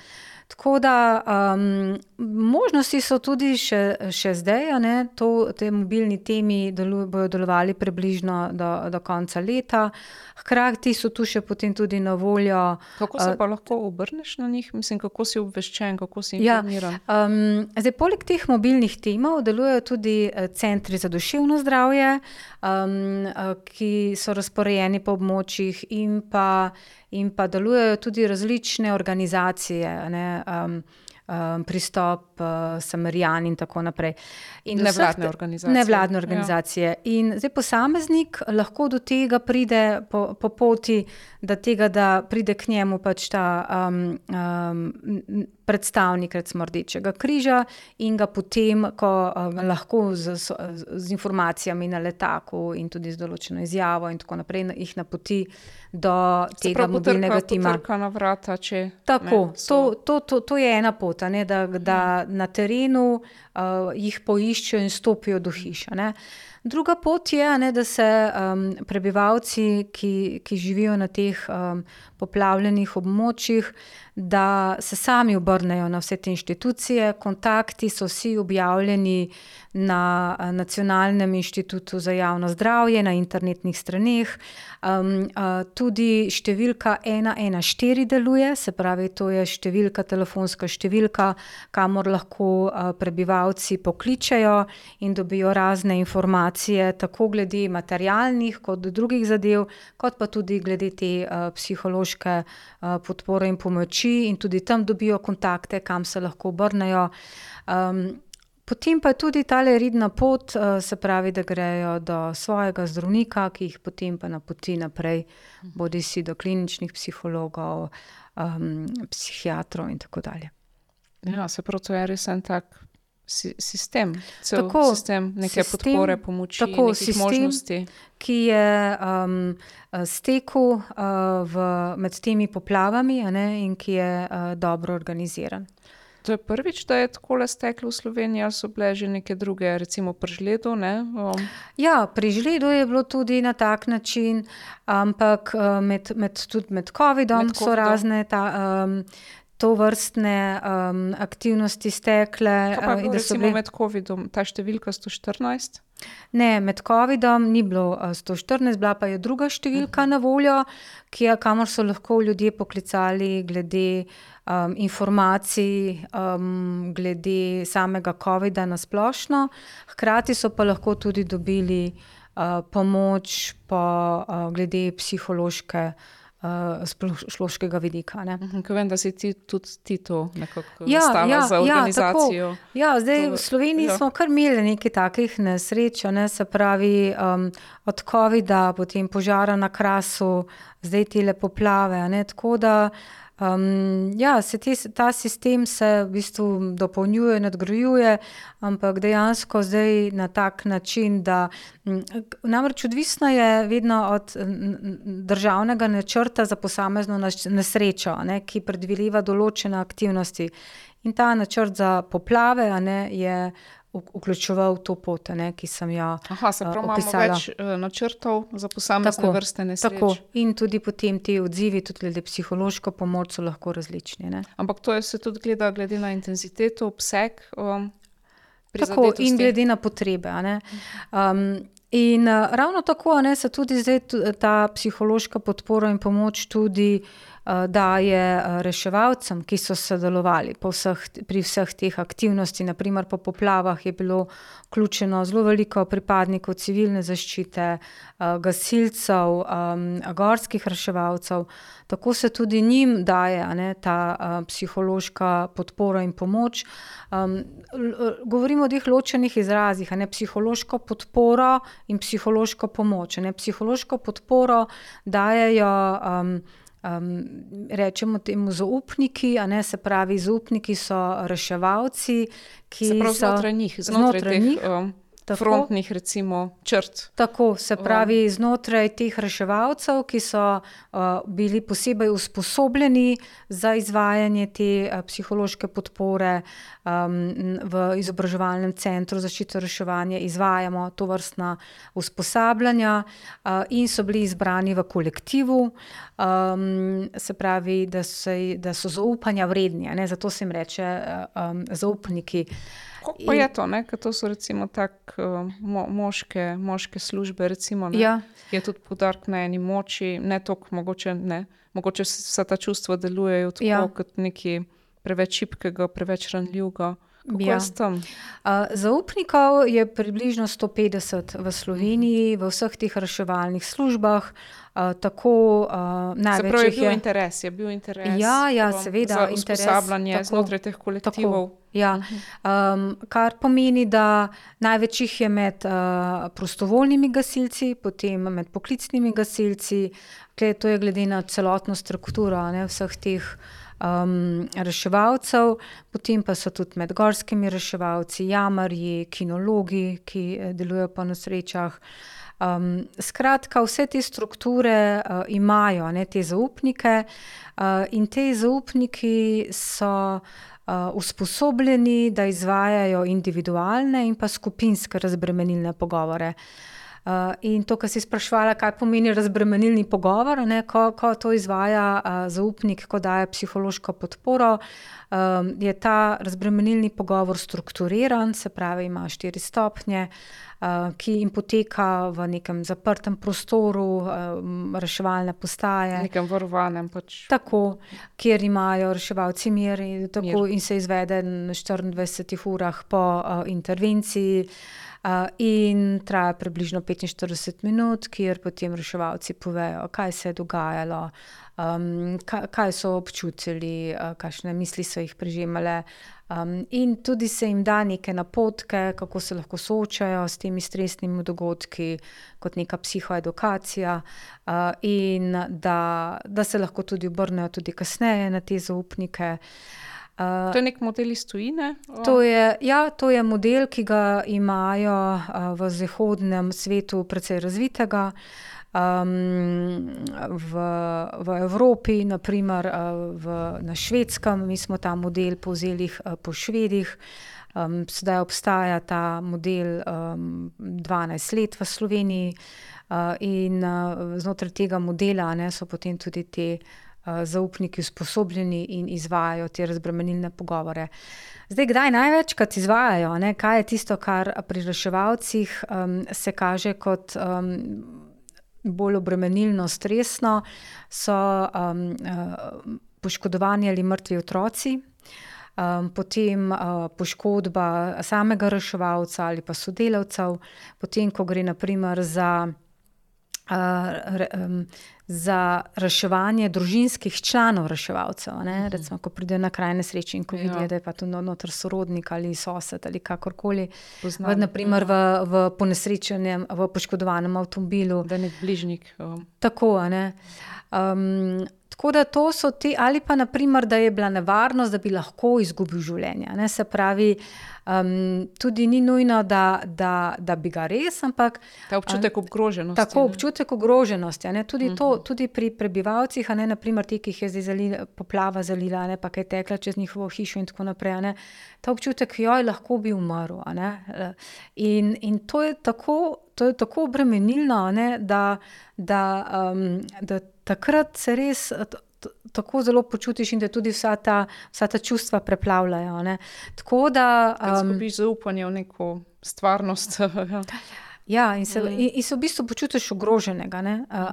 Tako da um, možnosti so tudi še, še zdaj, ne, to, te mobilni temi delu, bodo delovali približno do, do konca leta. Hkrati so tu še potem tudi na voljo. Kako se uh, pa lahko obrneš na njih, mislim, kako si obveščen, kako si ja, informiran? Ja, um, zdaj, poleg teh mobilnih temov delujejo tudi eh, centri za duševno zdravje, um, ki so razporejeni po območjih in pa in pa delujejo tudi različne organizacije, ne, um, um, pristop, Samarijan in tako naprej. In nevladne organizacije. Nevladne ja. organizacije. Ja. In zdaj posameznik lahko do tega pride po, po poti, da, tega, da pride k njemu pač ta. Um, um, predstavnik recimo Rdečega križa in ga potem, ko uh, lahko z, z, z informacijami na letaku in tudi z določeno izjavo in tako naprej, jih napoti do Se tega mobilnega tima. Na vrata, če, tako, ne, to, to, to, to je ena pot, ne, da, da na terenu uh, jih poiščejo in stopijo do hiša. Ne. Druga pot je, ne, da se um, prebivalci, ki, ki živijo na teh um, poplavljenih območjih, da se sami obrnejo na vse te inštitucije. Kontakti so vsi objavljeni na eh, Nacionalnem inštitutu za javno zdravje, na internetnih straneh. Um, uh, tudi številka 114 deluje, se pravi, to je številka, telefonska številka, kamor lahko uh, prebivalci pokličejo in dobijo razne informacije, tako glede materialnih, kot drugih zadev, kot pa tudi glede te uh, psihološke uh, podpore in pomoči, in tudi tam dobijo kontakte, kam se lahko obrnejo. Um, Potem pa je tudi ta redna pot, eh, se pravi, da grejo do svojega zdravnika, ki jih potem pa napoti naprej, bodi si do kliničnih psihologov, um, psihiatrov in tako dalje. Ja, se pravi, to je res en tak sistem, cel tako, sistem neke sistem, podpore, pomoči, tako sistem, možnosti. Ki je um, stekel uh, med temi poplavami ne, in ki je uh, dobro organiziran. To je prvič, da je tako le steklo v Sloveniji, ali so bile že neke druge, recimo pri žledu? Um. Ja, pri žledu je bilo tudi na tak način, ampak eh, med, med, tudi med COVID-om med so razne ta, um, to vrstne um, aktivnosti stekle. Pa, uh, da so bile med COVID-om ta številka 114? Ne, med COVID-om ni bilo 114, bila pa je druga številka uh -huh. na voljo, je, kamor so lahko ljudje poklicali glede um, informacij um, glede samega COVID-a na splošno, hkrati so pa lahko tudi dobili uh, pomoč po, uh, glede psihološke. Uh, Splošnega vidika. Mhm, Ko vem, da si ti tudi ti to nekako ja, ja, za organizacijo. Ja, ja, zdaj to, v Sloveniji ja. smo kar imeli nekaj takih nesreč, ne, se pravi um, od COVID-a, potem požara na krasu, zdaj te le poplave. Ne, tako da uh, ja, se te, ta sistem se v bistvu dopolnjuje, nadgrajuje, ampak dejansko zdaj na tak način, da namreč odvisno je vedno od državnega načrta za posamezno nesrečo, ne, ki predvideva določene aktivnosti. In ta načrt za poplave ne, je vključeval to pot, ne, ki sem jo Aha, se pravi, imamo več uh, načrtov za posamezne Tako, vrste nesreč. tako. In tudi potem ti odzivi, tudi glede psihološko pomoč, so lahko različni. Ne. Ampak to se tudi gleda glede na intenziteto, obseg. Um, Tako, in glede na potrebe. a. Um, in uh, ravno tako a ne, se tudi zdaj ta psihološka podpora in pomoč tudi uh, daje uh, reševalcem, ki so sodelovali po vseh, pri vseh teh aktivnostih. Naprimer, po poplavah je bilo vključeno zelo veliko pripadnikov civilne zaščite, uh, gasilcev, gorskih reševalcev. Tako se tudi njim daje a ne, ta psihološka podpora in pomoč. Govorimo o dveh ločenih izrazih, a ne psihološko podporo in psihološko pomoč. a Ne. Psihološko podporo dajejo. Um, rečemo temu zaupniki, a ne se pravi, zaupniki so reševalci, ki so znotraj njih, znotraj, znotraj teh njih, um, tako. frontnih, recimo, črt. Tako, se pravi, znotraj teh reševalcev, ki so uh, bili posebej usposobljeni za izvajanje te uh, psihološke podpore um, v izobraževalnem centru zaščite in reševanje, izvajamo to vrstna usposabljanja uh, in so bili izbrani v kolektivu, um, se pravi, da, se, da so zaupanja vredni, ne, zato se jim reče uh, um, zaupniki. Kako pa je to, ne? ker to so recimo tak uh, mo moške, moške službe, recimo, ne? Ja. je tudi podarek na eni moči, ne toliko mogoče, ne. Mogoče vsa ta čustva delujejo tako Ja. kot nekaj preveč šibkega, preveč ranljivega. Kako Ja. je? Uh, zaupnikov je približno 150 v Sloveniji, v vseh teh reševalnih službah. Uh, tako uh, največ pravi, je bil interes, je bil interes Ja, ja, seveda, za interes, usposabljanje tako, znotraj teh kolektivov. Ja, um, kar pomeni, da največ jih je med uh, prostovoljnimi gasilci, potem med poklicnimi gasilci, Tle, to je glede na celotno strukturo a ne, vseh teh um, reševalcev, potem pa so tudi med gorskimi reševalci, jamarji, kinologi, ki eh, delujejo po nesrečah. Um, skratka, vse te strukture uh, imajo ne, te zaupnike, uh, in te zaupniki so usposobljeni, da izvajajo individualne in pa skupinske razbremenilne pogovore. Uh, in to, kar si sprašvala, kaj pomeni razbremenilni pogovor, ne, ko, ko to izvaja uh, zaupnik, ko daje psihološko podporo, um, je ta razbremenilni pogovor strukturiran, se pravi, ima štiri stopnje, uh, ki jim poteka v nekem zaprtem prostoru, um, reševalne postaje. V nekem varovanem pač. Tako, kjer imajo reševalci mir in, tako, Mir. in se izvede na 24 urah po uh, intervenciji. Uh, in traja približno 45 minut, kjer potem reševalci povejo, kaj se je dogajalo, um, kaj, so občutili, uh, kakšne misli so jih prežemale. Um, in tudi se jim da neke napotke, kako se lahko soočajo s temi stresnimi dogodki, kot neka psihoedukacija, uh, in da, da se lahko tudi obrnejo tudi kasneje na te zaupnike. Uh, To je nek model iz tujine. o, To je, ja, to je model, ki ga imajo uh, v zahodnem svetu precej razvitega. Um, v, v Evropi, naprimer uh, v, na švedskem, mi smo ta model povzeli uh, po švedih. Um, sedaj obstaja ta model um, 12 let v Sloveniji, uh, in uh, znotraj tega modela ne, so potem tudi uh, zaupniki usposobljeni in izvajajo te razbremenilne pogovore. Zdaj, kdaj največkrat izvajajo, ne, kaj je tisto, kar pri reševalcih um, se kaže kot um, bolj obremenilno, stresno, so um, poškodovani ali mrtvi otroci. Um, potem uh, poškodba samega reševalca ali pa sodelavcev, potem, ko gre naprimer za, uh, za reševanje družinskih članov reševalcev. Ne? Recimo, ko pridejo na kraj nesreče in ko Ja. vidijo, da je pa tu noter sorodnik ali sosed ali kakorkoli. V, Poznam. naprimer v, v ponesrečenem, v poškodovanem avtomobilu. Da je nek bližnjik. Um, Tako, ne. Um, Tako da to so ti, ali pa naprimer, da je bila nevarnost, da bi lahko izgubil življenje. Ne? Se pravi, um, tudi ni nujno, da, da, da bi ga res, ampak. Ta občutek ogroženosti. Tako, občutek ogroženosti. Tudi, to, mhm. tudi pri prebivalcih, ne naprimer ti, ki jih je zdaj zalila, poplava zalila, ne, pa kaj tekla čez njihovo hišo in tako naprej. Ne, ta občutek, joj, lahko bi umrl. In, in to je tako. To je tako obremenilno, ne, da, da, um, da takrat se res tako zelo počutiš, in da tudi vsa ta, vsa ta čustva preplavljajo. Ne. Tako da. Um, Zgubiš zaupanje v neko stvarnost. ja, in se, mm. in, in se v bistvu počutiš ogroženega. Ne. Uh,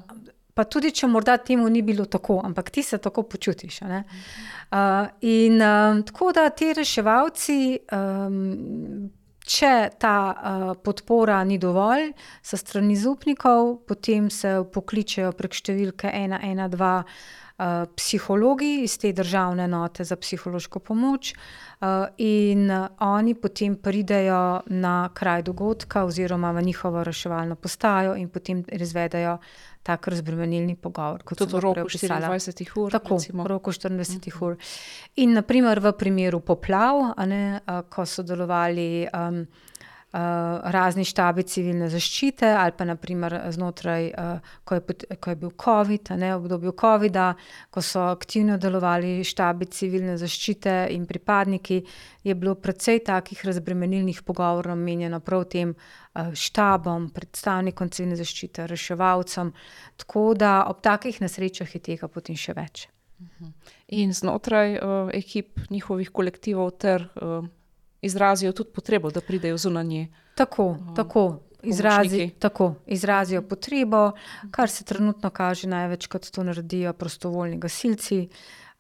pa tudi, če morda temu ni bilo tako, ampak ti se tako počutiš. Uh, in uh, tako da ti reševalci. Um, Če ta uh, podpora ni dovolj, so strani zupnikov, potem se pokličejo prek številke 112, Eh, psihologi iz te državne enote za psihološko pomoč, uh, in oni potem pridejo na kraj dogodka oziroma v njihovo reševalno postajo in potem izvedejo tak razbremenilni pogovor. Kot tudi v roku 24 ur. Tako, v roku 24 uh -huh. ur. In naprimer v primeru poplav, ne, uh, ko so delovali. Um, razni štabi civilne zaščite, ali pa naprimer znotraj, uh, ko, je, ko je bil COVID, ne, obdobju COVID-a, ko so aktivno delovali štabi civilne zaščite in pripadniki, je bilo precej takih razbremenilnih pogovorov namenjeno prav tem uh, štabom, predstavnikom civilne zaščite, reševalcem. Tako da ob takih nesrečah je tega potem še več. Mhm. In znotraj uh, ekip njihovih kolektivov ter uh, izrazijo tudi potrebo, da pridejo zunanje. Tako, um, tako. Izrazi, tako, izrazijo potrebo, kar se trenutno kaže največ, kot to naredijo prostovoljni gasilci,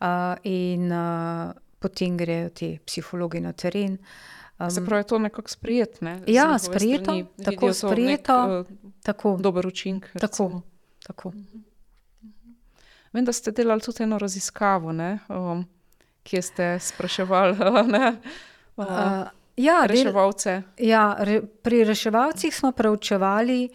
uh, in uh, potem grejo ti psihologi na teren. Um, se pravi, to je nekako sprijeto. Ne? Ja, sprijeto, tako sprijeto. Uh, tako, dober učinek. Tako, tako. Vem, da ste delali tudi eno raziskavo, um, kjer ste spraševali. Uh, ja, reševalce. Ja, re, pri reševalcih smo preučevali,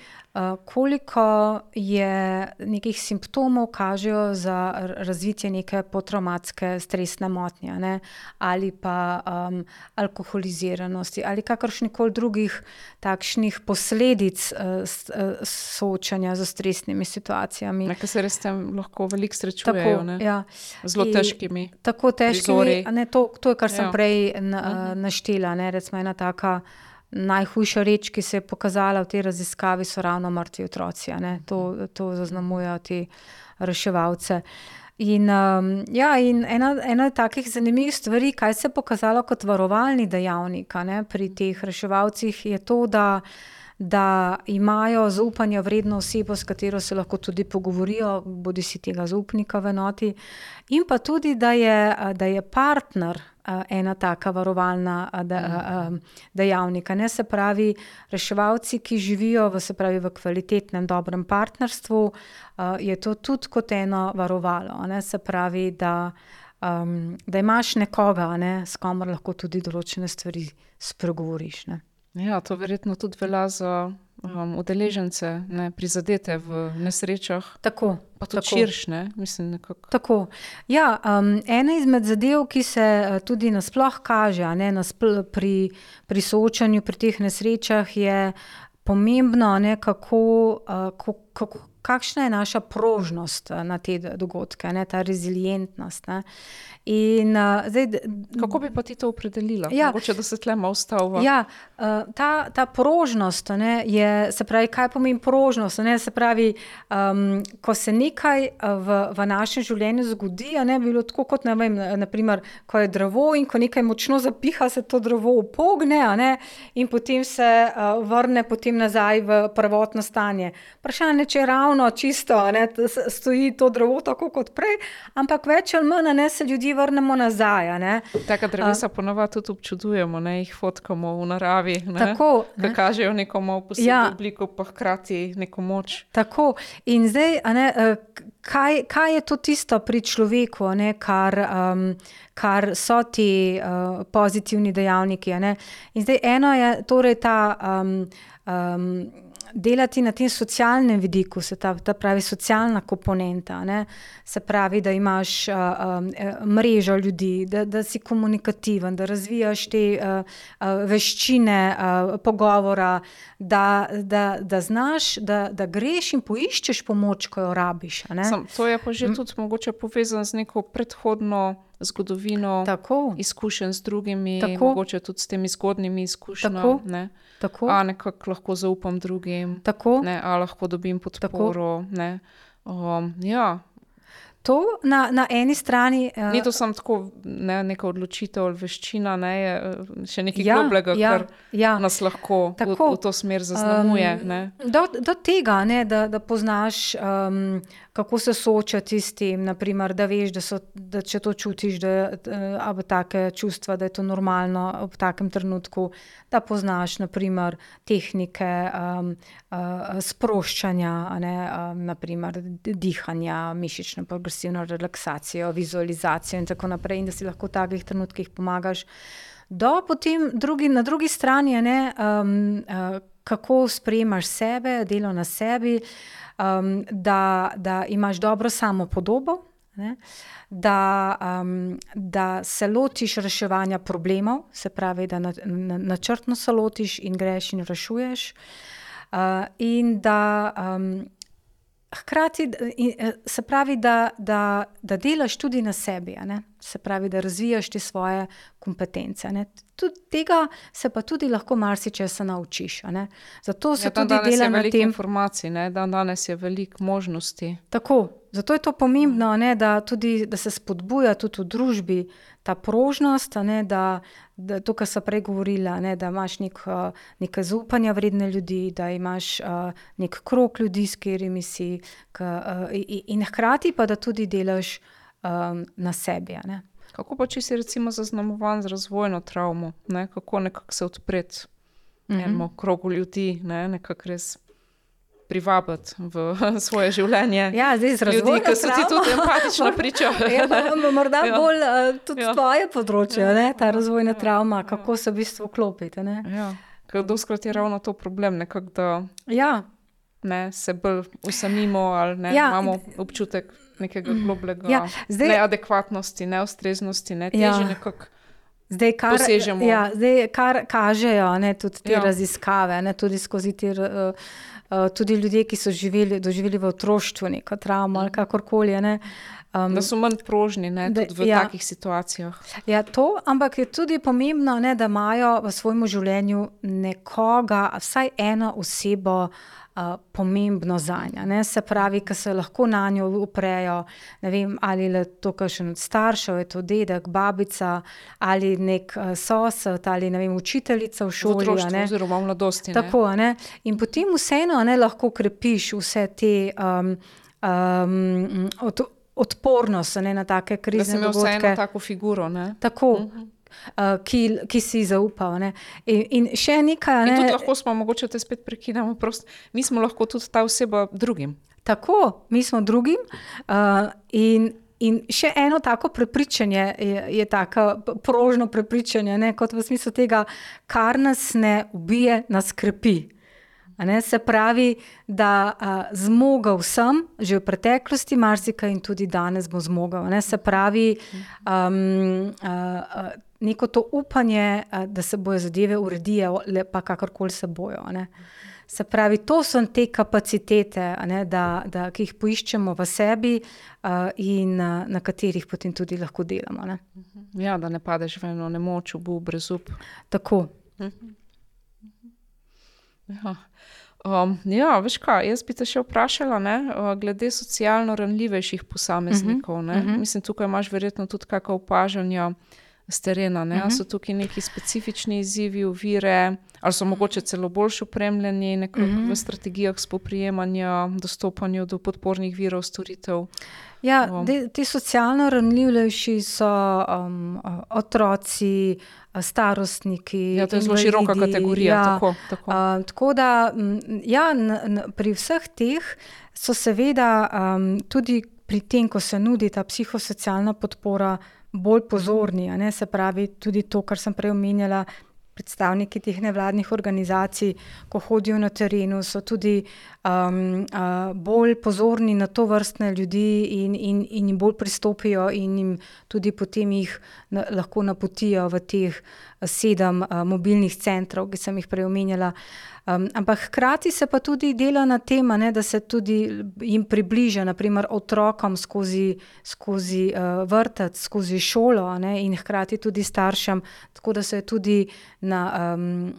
koliko je nekih simptomov, kažejo za razvitje neke potraumatske stresne motnje, ne? ali pa um, alkoholiziranosti, ali kakršnih koli drugih takšnih posledic uh, soočanja z stresnimi situacijami. Nekaj se res tam lahko veliko srečujejo. Tako, ja. Zelo težkimi. Tako težkimi. Ne, to, to je, kar sem ja. prej na, uh, naštela. Ne? Recimo ena taka najhujša reč, ki se je pokazala v tej raziskavi, so ravno mrtvi otroci. To, to zaznamujejo te reševalce. In, um, ja, in ena, ena takih zanimivih stvari, kaj se je pokazalo kot varovalni dejavnik ne, pri teh reševalcih, je to, da da imajo zaupanje vredno osebo, s katero se lahko tudi pogovorijo, bodi si tega zaupnika v enoti, in pa tudi, da je, da je partner ena taka varovalna dejavnika. Ne se pravi, reševalci, ki živijo v, pravi, v kvalitetnem, dobrem partnerstvu, je to tudi kot eno varovalo. Ne se pravi, da. Da imaš nekoga, ne, s komer lahko tudi določene stvari spregovoriš. Ne. Ja, to verjetno tudi velja za um, udeležence, ne, prizadete v nesrečah. Tako. Pa tudi širše, mislim. Nekako. Tako. Ja, um, ena izmed zadev, ki se uh, tudi nasplošno kaže ne, naspl pri, pri soočanju pri teh nesrečah, je pomembno, ne, kako, uh, kako, kakšna je naša prožnost uh, na te dogodke, ne, ta rezilientnost. Ne. In, uh, zdaj, Kako bi pa ti to opredelila? Ja, Mogoče, da se tle malo ustavlja. Ja, uh, ta, ta prožnost, ne, je, se pravi, kaj pomeni prožnost? Ne, se pravi, um, ko se nekaj v, v našem življenju zgodi, ne bi bilo tako, kot ne vem, naprimer, ko je drevo in ko nekaj močno zapiha, se to drevo upogne ne, in potem se uh, vrne potem nazaj v prvotno stanje. Vprašanje je, če je ravno čisto, ne, stoji to drevo tako kot prej, ampak več ali manj ne se ljudje vrnemo nazaj. Tako drevesa uh, ponovadi tudi občudujemo, ne jih fotkamo v naravi. Ne? Tako, da ne? kažejo neko malo posebno ja. obliko, pa hkrati neko moč. Tako. In zdaj, ne, eh, kaj, kaj je to tisto pri človeku, ne, kar, um, kar so ti uh, pozitivni dejavniki? In zdaj eno je torej ta. Um, um, delati na tem socialnem vidiku, se ta, ta pravi socialna komponenta, ne? se pravi, da imaš uh, uh, mrežo ljudi, da, da si komunikativen, da razvijaš te uh, uh, veščine uh, pogovora, da, da, da znaš, da, da greš in poiščeš pomoč, ko jo rabiš. Sam, to je pa že tudi mogoče povezano z neko predhodno zgodovino, Tako. izkušenj z drugimi, Tako. mogoče tudi s temi zgodnimi izkušnjami. Tako. Ne? Tako. A nekako lahko zaupam drugim, Tako. ne? a lahko dobim podporo. ne. Um, ja. To na, na eni strani. Uh, Ni to samo tako ne, neka odločitev ali veščina, ne, je eh, še nekaj Ja, globlega, ja, kar ja. nas lahko v, Tako. v to smer zaznamuje. Um, ne. do, do tega, ne, da, da poznaš, um, kako se soočati s tem, naprimer, da veš, da, so, da če to čutiš, da je take čustva, da je to normalno v takem trenutku, da poznaš naprimer, tehnike um, uh, sproščanja, ne, naprimer, dihanja, mišično progresivno relaksacijo, vizualizacijo in tako naprej, in da si lahko v takih trenutkih pomagaš. Do potem drugi, na drugi strani, ne, um, kako sprejemaš sebe, delo na sebi, um, da, da imaš dobro samopodobo, ne, da, um, da se lotiš reševanja problemov, se pravi, da na, na, načrtno se lotiš in greš in rešuješ, uh, in da. Hkrati eh, se pravi, da, da, da delaš tudi na sebi, a ne? se pravi, da razvijaš te svoje kompetence. a ne. Tudi tega se pa tudi lahko marsikaj naučiš. a ne. Zato se Ja, tudi dela na tem. informacij, ne, dan danes je veliko možnosti. Tako, zato je to pomembno, a ne, da, tudi, da se spodbuja tudi v družbi ta prožnost, a ne, da, da to, kar sem prej govorila, ne, da imaš nek, uh, nekaj zaupanja vredne ljudi, da imaš uh, nek krok ljudi, s katerimi si, ka, uh, in, in hkrati pa da tudi delaš um, na sebi. Kako pa če si recimo zaznamovan z razvojno travmo, ne? kako nekako se odpreti Mhm. enemu krogu ljudi, ne? nekako res privabiti v svoje življenje. Ja, zdaj z Ljudi, razvojno ki so ti tudi empatično pričali. Ja, morda Ja. bolj uh, tudi Ja. ja. tvoje področje, ne, ta razvojna travma, kako se v bistvu vklopiti. Ja, ker doskrat je ravno to problem, nekako, da Ja, ne, se bolj usamimo ali ne, Ja, imamo občutek nekega globlega Ja, zdaj- neadekvatnosti, neustreznosti, ne, teže Ja. nekako. Zdaj, kar, Posežemo. ja, zdaj, kar kažejo ne, tudi te Ja. ja. raziskave, ne, tudi skozi te. Uh, tudi ljudje, ki so živeli, doživeli v otroštvu neko travmo ali kakorkoli. a Ne, um, Da so manj prožni ne, Da- v ja. takih situacijah. ja, to, ampak je tudi pomembno, ne, da imajo v svojem življenju nekoga, vsaj eno osebo. Uh, pomembno za njo. Se pravi, ki se lahko na njo uprejo, ne vem, ali je to kakšen od staršev, je to dedek, babica ali nek uh, sosed ali ne vem, učiteljica v šoli. a ne. oziroma v mladosti. ne. Tako, a ne? In potem vseeno a ne, lahko krepiš vse te um, um, od, odpornost a ne, na take Da krizne sem imel vseeno dogodke. tako Ne. Uh, ki, ki si zaupal. Ne? In, in še nekaj. a In Ne, tudi lahko smo, mogoče te spet prekinemo, prost, mi smo lahko tudi ta oseba drugim. Tako, mi smo drugim. Uh, in, in še eno tako prepričanje je, je tako prožno prepričanje, ne, kot v smislu tega, kar nas ne ubije, nas krepi. A Ne, se pravi, da a, zmogel sem že v preteklosti, marsikaj in tudi danes bom zmogel. a Ne, se pravi, um, a, a, neko to upanje, a, da se bojo zadeve uredijo, le pa kakorkoli se bojo. Ne. Se pravi, to so te kapacitete, ne, da, da, ki jih poiščemo v sebi uh, in uh, na katerih potem tudi lahko delamo. Ne. Ja, da ne padeš v eno nemoč, v brezup. Tako. Ja. Um, ja, veš kaj, jaz bi te še vprašala, ne, uh, glede socialno ranljivejših posameznikov. Uh -huh, uh -huh. Mislim, tukaj imaš verjetno tudi kakšna opažanja z terena. Ne, uh -huh. So tukaj neki specifični izzivi, uvire, ali so mogoče celo boljše opremljeni uh -huh. v strategijah spoprijemanja, dostopanju do podpornih virov, storitev. Ja, te, ti socialno ranljivejši so um, otroci, starostniki. Ja, to je zelo široka invalidi, kategorija. Ja, Tako, tako. Uh, tako da, ja, n, n, pri vseh teh so seveda um, tudi pri tem, ko se nudi ta psihosocialna podpora, bolj pozorni. Se pravi, tudi to, kar sem prej omenjala, predstavniki teh nevladnih organizacij, ko hodijo na terenu, so tudi um, uh, bolj pozorni na to vrstne ljudi in, in, in jim bolj pristopijo, in jim tudi potem jih na, lahko napotijo v teh sedem uh, mobilnih centrov, ki sem jih prej omenjala. Um, ampak hkrati se pa tudi dela na tem, ne, da se tudi jim približa, naprimer otrokom skozi, skozi uh, vrtec, skozi šolo ne, in hkrati tudi staršem, tako da se je tudi, na, um,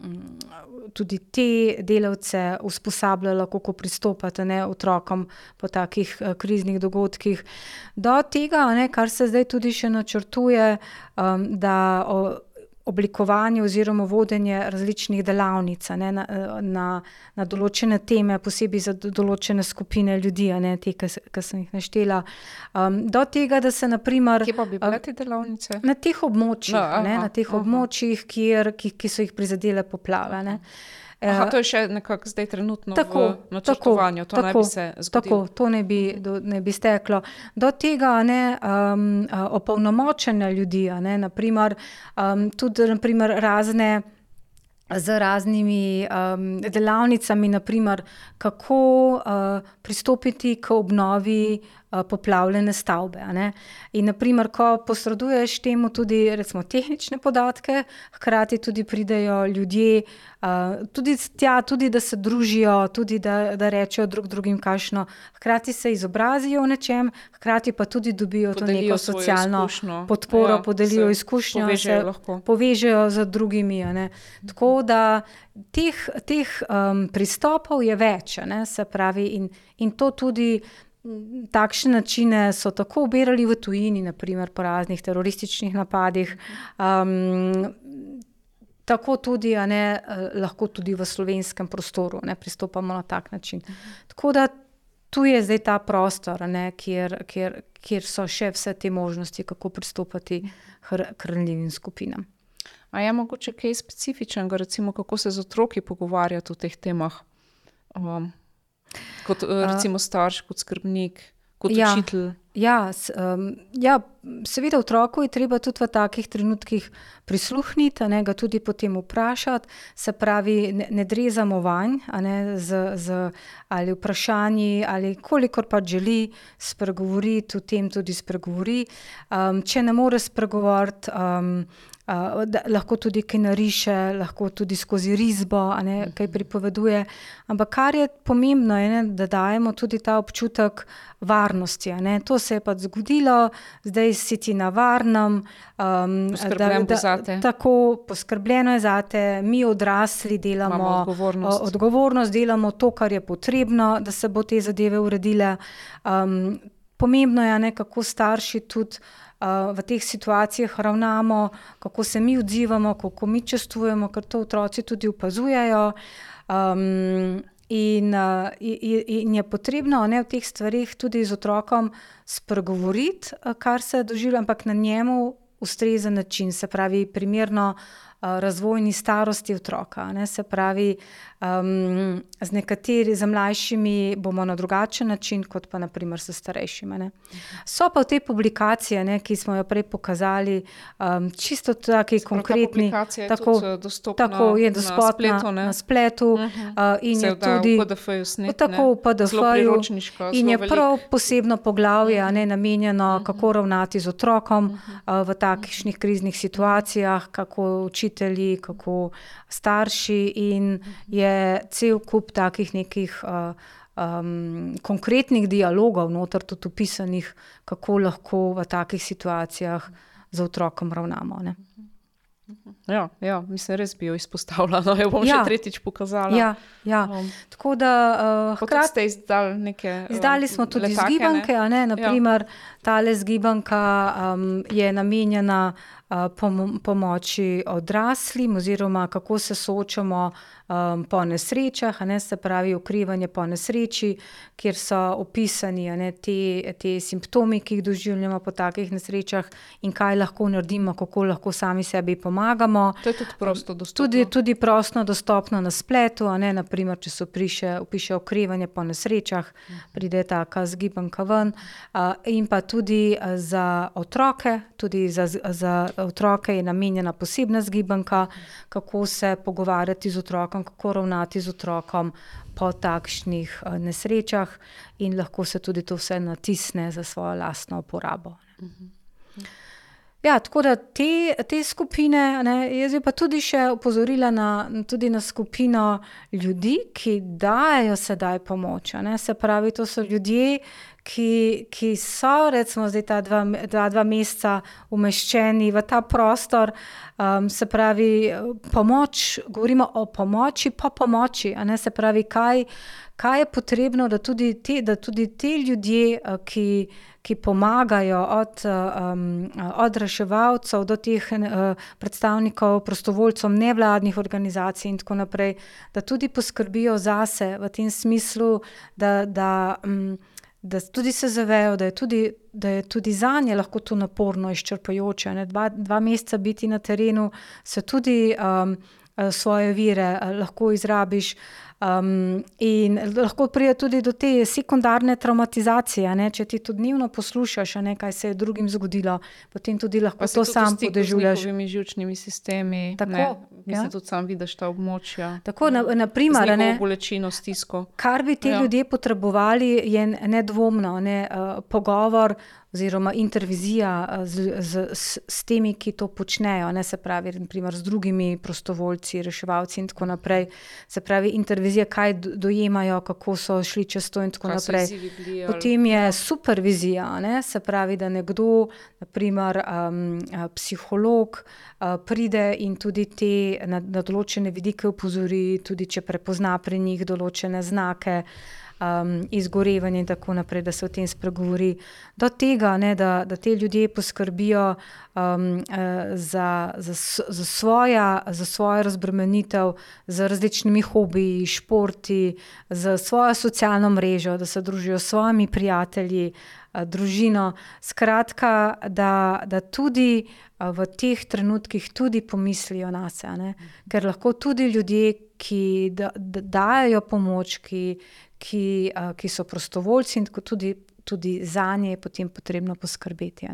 tudi te delavce usposabljalo, kako pristopati ne, otrokom po takih uh, kriznih dogodkih. Do tega, ne, kar se zdaj tudi še načrtuje, um, da. O, oblikovanje oziroma vodenje različnih delavnic ne, na, na, na določene teme, posebej za določene skupine ljudi, ne, te, ki sem jih naštela. Do tega, da se naprimer. Kje pa bi bile te delavnice? Na teh območjih, no, aha, ne, na teh območjih kjer, ki, ki so jih prizadele poplave. Ne. Aha, to je še nekako zdaj trenutno tako, v načrtovanju, to tako, ne bi se zgodilo. Tako, to ne bi, do, ne bi steklo. Do tega ne, um, opolnomočenja ljudi, ne, naprimer, um, tudi naprimer razne z raznimi um, delavnicami, naprimer, kako uh, pristopiti k obnovi uh, poplavljene stavbe. In, naprimer, ko posreduješ temu tudi recimo, tehnične podatke, hkrati tudi pridejo ljudje, uh, tudi, tja, tudi da se družijo, tudi da, da rečejo drug drugim, kakšno, hkrati se izobrazijo v nečem, hkrati pa tudi dobijo podelijo to neko socialno podporo, ja, podelijo izkušnjo, povežejo se povežejo z drugimi. Tako da teh, teh um, pristopov je več, se pravi, in, in to tudi. Takšne načine so tako obirali v tujini, naprimer po raznih terorističnih napadih, um, tako tudi, ne, lahko tudi v slovenskem prostoru ne, pristopamo na tak način. Tako da tu je zdaj ta prostor, ne, kjer, kjer, kjer so še vse te možnosti, kako pristopati k ranljivim skupinam. A je mogoče kaj specifičnega, recimo, kako se z otroki pogovarjati o teh temah? Kot recimo starš, kot skrbnik, kot ja, učitelj. Ja, um, ja, seveda, otroku je treba tudi v takih trenutkih prisluhniti, ne, ga tudi potem vprašati. Se pravi, ne, ne drezamo vanj ne, z, z ali vprašanji, ali kolikor pa želi spregovoriti, o tem tudi spregovori. Um, če ne more spregovoriti. Um, lahko tudi kaj nariše, lahko tudi skozi risbo, ne, kaj pripoveduje. Ampak kar je pomembno, je, ne, da dajemo tudi ta občutek varnosti. Ne. To se je pa zgodilo, zdaj si ti na varnem. Um, da, da, tako poskrbljeno je za te, mi odrasli delamo odgovornost. Odgovornost, delamo to, kar je potrebno, da se bo te zadeve uredile. Um, pomembno je, ne, kako starši tudi v teh situacijah ravnamo, kako se mi odzivamo, kako mi čustujemo, ker to otroci tudi opazujejo. Um, in, uh, in je potrebno ne, v teh stvarih tudi z otrokom spregovoriti, kar se doživlja, ampak na njemu ustrezen način, se pravi, primerno razvojni starosti otroka. Ne, se pravi, um, z nekaterimi, z mlajšimi bomo na drugačen način, kot pa naprimer s starejšimi. Ne. So pa te publikacije, ne, ki smo jo prej pokazali, um, čisto taki konkretni. Tako, tako je dostopna na spletu. Na spletu uh -huh. uh, in Se je tudi v PDF-ju snet, tako v PDF-ju. In je prav posebno poglavje uh -huh. ne, namenjeno, uh -huh. kako ravnati z otrokom uh -huh. uh, v takšnih kriznih situacijah, kako učitelji, kako starši in je cel kup takih nekih uh, um, konkretnih dialogov, noter tudi opisanih, kako lahko v takih situacijah z otrokom ravnamo. Ne. Ja, ja, mislim, res bi jo izpostavila. No, jo bom Ja. še tretjič pokazala. Ja, ja. Um, Tako da uh, hkrati ste izdali neke. um, Izdali smo tudi letake, ne? zgibanke, a ne, naprimer, tale zgibanka um, je namenjena uh, pom pomoči odraslim, oziroma kako se soočamo um, po nesrečah, a ne, se pravi, okrevanje po nesreči, kjer so opisani a ne, te, te simptomi, ki jih doživljamo po takih nesrečah in kaj lahko naredimo, kako lahko sami sebi pomagamo. To je tudi prosto dostopno. Tudi, tudi prosto dostopno na spletu, a ne naprimer, če se opiše, okrevanje po nesrečah, pride taka zgibanka ven. A, in pa tudi a, za otroke, tudi za, za otroke je namenjena posebna zgibanka, kako se pogovarjati z otrokom, kako ravnati z otrokom po takšnih a, nesrečah, in lahko se tudi to vse natisne za svojo lastno uporabo. Ja, tako da te, te skupine, ne, jaz bi pa tudi še opozorila na, tudi na skupino ljudi, ki dajo sedaj pomoč. Ne, se pravi, to so ljudje, ki, ki so recimo zdaj ta dva, dva, dva meseca umeščeni v ta prostor. Um, se pravi, pomoč, govorimo o pomoči po pomoči. a Ne, se pravi, kaj, kaj je potrebno, da tudi ti, da tudi ti ljudje, ki ki pomagajo od, um, od reševalcev do teh uh, predstavnikov, prostovoljcev, nevladnih organizacij in tako naprej, da tudi poskrbijo zase v tem smislu, da, da, um, da tudi se zavejo, da je tudi, da je tudi zanje lahko to naporno, izčrpajoče. Dva, dva meseca biti na terenu, se tudi um, svoje vire lahko izrabiš. Um, in lahko pride tudi do te sekundarne traumatizacije, ne? če ti to dnevno poslušaš, ne, kaj se je drugim zgodilo, potem tudi lahko to sam podežuješ. Z njihovimi žilčnimi sistemi. Tako, ne, mislim, ja. tudi sam vidiš ta območja. Tako, na, na primer, ne, bolečino, stisko. kar bi ti ja. ljudje potrebovali, je nedvomno ne, uh, pogovor oziroma intervizija uh, z, z, s, s temi, ki to počnejo, ne, se pravi, naprimer, z drugimi prostovoljci, reševalci in tako naprej. Se pravi, intervizija, kaj do- dojemajo, kako so šli čez to in tako Kaj naprej. bili, Potem je supervizija, ne? se pravi, da nekdo, naprimer um, psiholog, a, pride in tudi te na, na določene vidike upozori, tudi če prepozna pri njih določene znake. Um, izgorevanje in tako naprej, da se o tem spregovori. Do tega, ne, da, da te ljudje poskrbijo um, eh, za, za, za, svoja, za svojo razbremenitev z različnimi hobiji, športi, z svojo socialno mrežo, da se družijo s svojimi prijatelji, eh, družino. Skratka, da, da tudi v teh trenutkih tudi pomislijo na sebe, ker lahko tudi ljudje, ki da, da, dajo pomoč, ki, ki, eh, ki so prostovoljci, in tudi, tudi za nje je potem potrebno poskrbeti.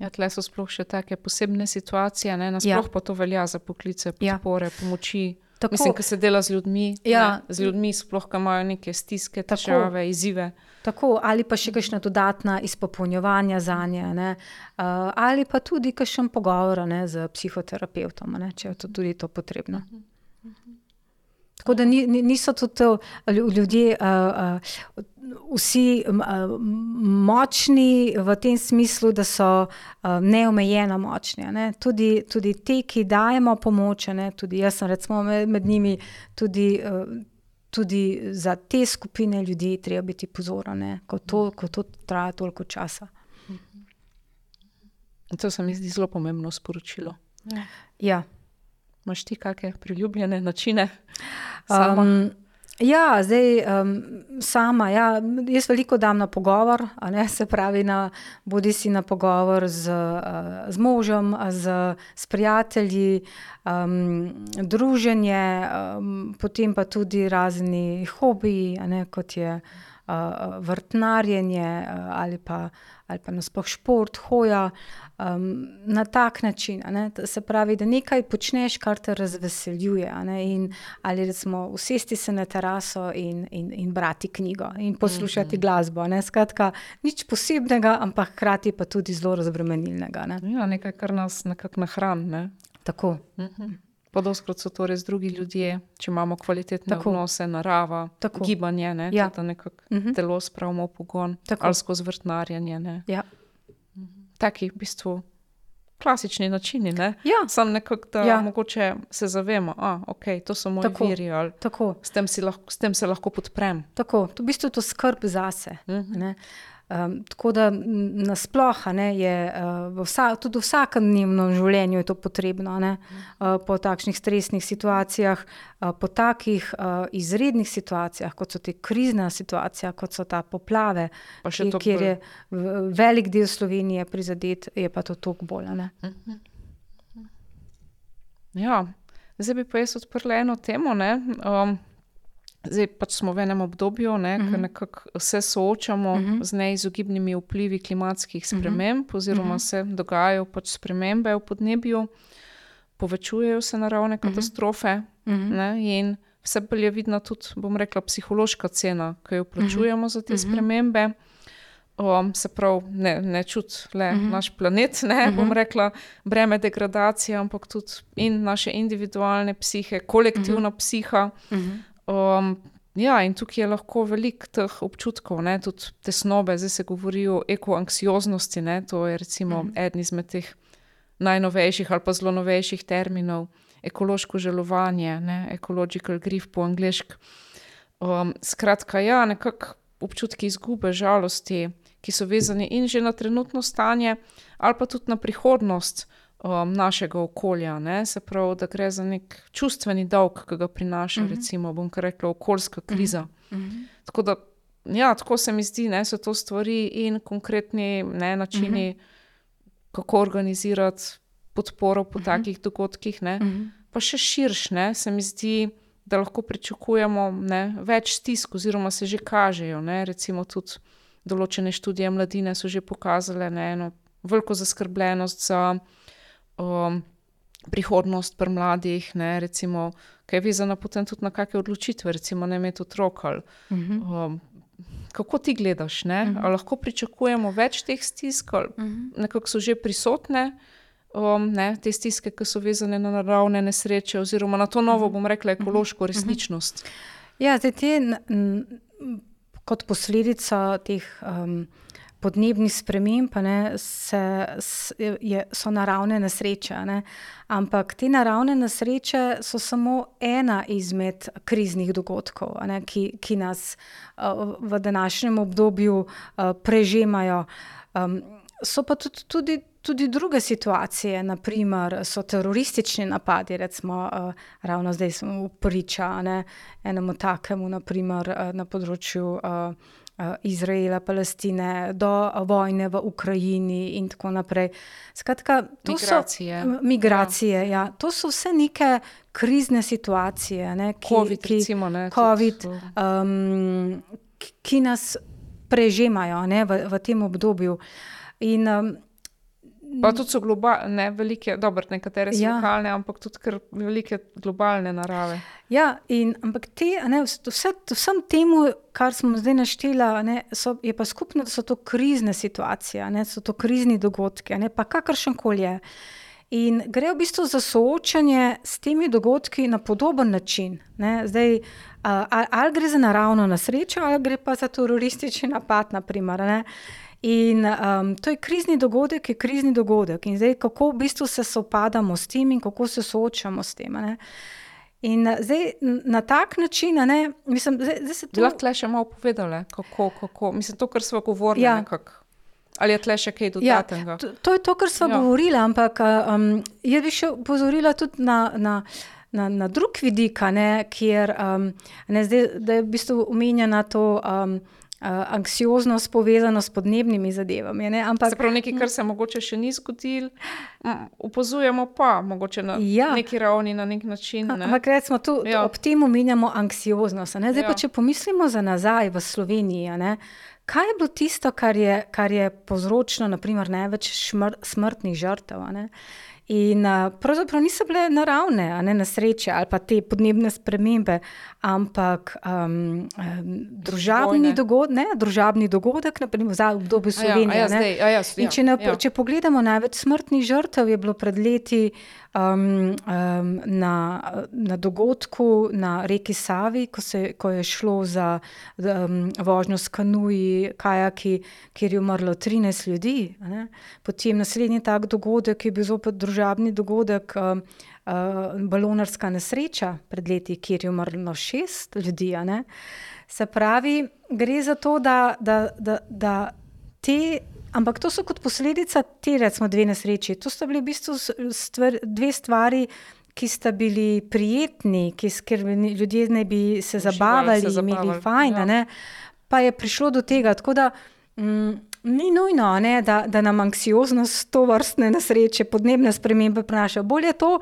Ja, tle so sploh še take posebne situacije, ne? nasploh ja. pa to velja za poklice Ja. podpore, pomoči. Tako. Mislim, ki se dela z ljudmi, Ja. ne, z ljudmi sploh, ki imajo neke stiske, težave, izzive. Tako, ali pa še kakšna dodatna izpopolnjevanja za nje, ne, uh, ali pa tudi kakšen pogovor ne, z psihoterapeutom, ne, če je to tudi to potrebno. Tako da ni, ni- niso tudi ljudje uh, uh, vsi močni v tem smislu, da so neomejeno močni. a Ne. Tudi, tudi te, ki dajemo pomoč, a ne, tudi jaz sem recimo med, njimi, tudi, tudi za te skupine ljudi je treba biti pozoren, ne, ko, to, ko to traja toliko časa. In to se mi zdi zelo pomembno sporočilo. Ja. Imaš ti kakšne priljubljene načine? Sama? Um, ja, zdaj um, sama. Ja, jaz veliko dam na pogovor, ne, se pravi, na, bodi si na pogovor z, uh, z možem, z, s prijatelji, um, druženje, um, potem pa tudi razni hobiji, ne, kot je uh, vrtnarjenje uh, ali pa, pa nasploh šport, hoja. Um, na tak način, a ne, se pravi, da nekaj počneš, kar te razveseljuje. a Ne, in, ali recimo usesti se na teraso in, in, in brati knjigo in poslušati -hmm. glasbo. a Ne, skratka, nič posebnega, ampak hkrati pa tudi zelo razbremenilnega. Ne. Ja, nekaj, kar nas nekako nahrani. Ne? Tako. Podoskrat so to res drugi ljudje, če imamo kvalitetne Tako. Odnose, narava, Tako. Gibanje, ne, Ja. da nekako Mhm. telo spravimo v pogon, Tako. ali skozi vrtnarjenje. Ne. Ja. Taki v bistvu klasični načini. Ne. Ja. Sam nekako, da Ja. mogoče se zavemo, da okay, to so moji Tako. viri, ali Tako. s tem, lahko, s tem se lahko podprem. Tako, to v bistvu je to skrb zase. Mhm. ne. Um, tako da m, nasploh a ne, je uh, v vsa, tudi v vsakodnevnem življenju je to potrebno, a ne, uh, po takšnih stresnih situacijah, uh, po takih uh, izrednih situacijah, kot so te krizne situacije, kot so ta poplave, ki, toliko kjer je velik del Slovenije prizadet, je pa to toliko bolj. a ne. Ja, zdaj bi pa jaz odprla eno temo. Zdaj pač smo v enem obdobju, ne, uh -huh. Mhm. ko se soočamo uh Mhm. -huh. z neizogibnimi vplivi klimatskih sprememb, uh -huh. oziroma uh Mhm. -huh. se dogajajo pač spremembe v podnebju, povečujejo se naravne katastrofe. Uh Mhm. -huh. ne, in vse bolj je vidna tudi, bom rekla, psihološka cena, ki jo plačujemo uh -huh. za te uh -huh. spremembe. Um, se pravi, ne, ne čuti le uh -huh. naš planet, ne uh -huh. bom rekla, breme degradacije, ampak tudi in naše individualne psihe, kolektivna uh -huh. psiha. Uh -huh. Um, ja, in tukaj je lahko veliko teh občutkov, ne, tudi tesnobe, zdaj se govori o ekoanksioznosti. Ne, to je recimo Mhm. -huh. eden izmed teh najnovejših ali pa zelo novejših terminov, ekološko žalovanje, ne, ecological grief po angliški. Um, skratka, ja, nekako občutki izgube, žalosti, ki so vezani in že na trenutno stanje, ali pa tudi na prihodnost našega okolja. Ne? Se pravi, da gre za nek čustveni dolg, ki ga prinaša, uh -huh. recimo, bom kar rekla, okoljska kriza. Uh -huh. Tako da, ja, tako se mi zdi, da so to stvari in konkretni ne, načini, uh -huh. kako organizirati podporo po uh -huh. takih dogodkih. Ne? Uh -huh. Pa še širše, se mi zdi. Da lahko pričakujemo ne, več stisk, oziroma se že kažejo. Ne, recimo, tudi določene študije mladine so že pokazale ne, eno veliko zaskrbljenost za um, prihodnost pri mladih, ne, recimo, ki je vezana potem tudi na kakšne odločitve, recimo, ne imeti otrok. Ali, uh -huh. um, kako ti gledaš? Uh -huh. Lahko pričakujemo več teh stisk, ali uh -huh. nekako so že prisotne. Um, ne, te stiske, ki so vezane na naravne nesreče, oziroma na to novo, bom rekla, ekološko resničnost. Ja, zdaj te, kot posledica teh um, podnebnih sprememb, ne, se, je, so naravne nesreče. Ne. Ampak te naravne nesreče so samo ena izmed kriznih dogodkov, ne, ki, ki nas uh, v današnjem obdobju uh, prežemajo. Um, so pa tudi. tudi Tudi druge situacije, naprimer, so teroristični napadi, recimo, uh, ravno zdaj smo priča ne, enemu takemu, naprimer, uh, na področju uh, Izraela, Palestine, do vojne v Ukrajini in tako naprej. Skratka, to migracije. so migracije. Ja. Ja, to so vse neke krizne situacije, ne, ki, COVID, ki, recimo, ne, COVID um, ki nas prežemajo ne, v, v tem obdobju. In, um, Pa tudi so globalne, velike, dobro, nekatere so ja. lokalne, ampak tudi kar velike globalne narave. Ja, in, ampak te, ne, vse, vsem temu, kar smo zdaj naštela, ne, so, je pa skupno, da so to krizne situacije, ne, so to krizni dogodki, ne, pa kakršen koli je. In gre v bistvu za soočanje s temi dogodki na podoben način. Ne, zdaj, ali, ali gre za naravno nesrečo, ali gre pa za teroristični napad, naprimer. Ne. In um, to je krizni dogodek, je krizni dogodek. In zdaj, kako v bistvu se sopadamo s tem in kako se soočamo s tem. Ne? In zdaj na tak način, ne, mislim, da se to. Lahko le še malo povedali, kako, kako, mislim, to, kar smo govorili. Ja. Ali je tle še kaj dodatnega? Ja, to, to je to, kar smo ja. govorili, ampak um, jaz bi še upozorila tudi na. na Na, na drug vidik, kjer um, ne, zdaj, je v bistvu omenjena to um, Uh, anksioznost povezano s podnebnimi zadevami. Ne? Ampak, se pravi, nekaj, kar se mogoče še ni zgodilo, opazujemo pa mogoče na ja. neki ravni, na nek način. Ne? Ampak recimo tu ja. ob tem omenjamo anksioznost. Zdaj, ja. pa, če pomislimo za nazaj v Sloveniji, ne? kaj je bilo tisto, kar je, kar je povzročilo naprimer, največ šmr, smrtnih žrtev? In pravzaprav niso bile naravne, a ne nesreče ali pa te podnebne spremembe, ampak um, družabni, dogod, ne, družabni dogodek, naprimer za obdobje Slovenije. Ja, ja, zdaj, ja, ja, ja, če, ne, ja. če pogledamo, največ smrtnih žrtev je bilo pred leti na, na dogodku na reki Savi, ko, se, ko je šlo za um, vožnjo s kanuji, kajaki, kjer je umrlo 13 ljudi. Potem naslednji tak dogodek je bil zopet družabni dogodek, uh, balonarska nesreča pred leti, kjer je umrlo šest ljudi. Se pravi, gre za to, da, da, da, da te. Ampak to so kot posledica te, recimo, dve nesreči. To sta bili v bistvu stvar, dve stvari, ki sta bili prijetni, ki ker ljudje ne bi se zabavali, se zabavali. imeli fajn, ja. pa je prišlo do tega. Tako da, mm, ni nujno, ne, da, da nam anksioznost, to vrstne nesreče, podnebne spremembe prinašajo. Bolje je to,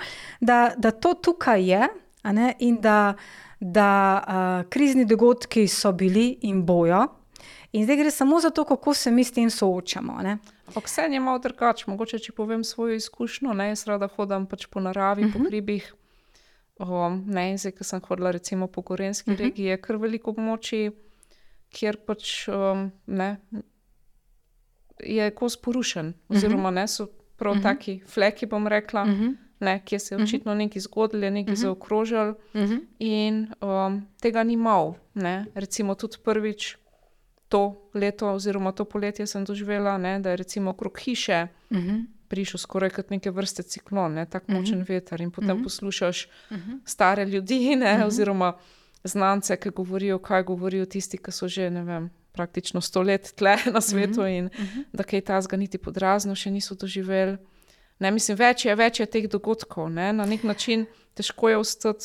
da, da to tukaj je ne, in da, da uh, krizni dogodki so bili in bojo. In zdaj gre samo za to, kako se mi s tem soočamo. Ne. Ampak vse je malo drugače. Mogoče, če povem svojo izkušnjo, ne, jaz rada hodim pač po naravi, uh -huh. po mhm. hribih. Um, ne, zdaj, ko sem hodila recimo po Gorenski uh mhm. -huh. regiji, je kar veliko pomoči, kjer pač um, ne, je kos porušen. Oziroma, ne, so prav uh mhm. -huh. taki fleki, bom rekla, uh -huh. ne, kjer se je očitno nekaj zgodilo, nekaj uh -huh. zaokrožili. Uh -huh. In um, tega ni mal. Ne. Recimo tudi prvič to leto, oziroma to poletje sem doživela, ne, da je recimo okrog hiše. Uh -huh prišel skoraj kot neke vrste ciklon, ne, tako močen uh mhm. -huh. veter. In potem uh mhm. -huh. poslušaš uh mhm. -huh. stare ljudi, ne, uh -huh. oziroma znance, ki govorijo, kaj govorijo tisti, ki so že vem, praktično sto let tle na svetu uh -huh. in uh -huh. da kaj ta zganiti podrazno še niso doživeli. Ne, mislim, več je, več je teh dogodkov, ne, na nek način težko je ostati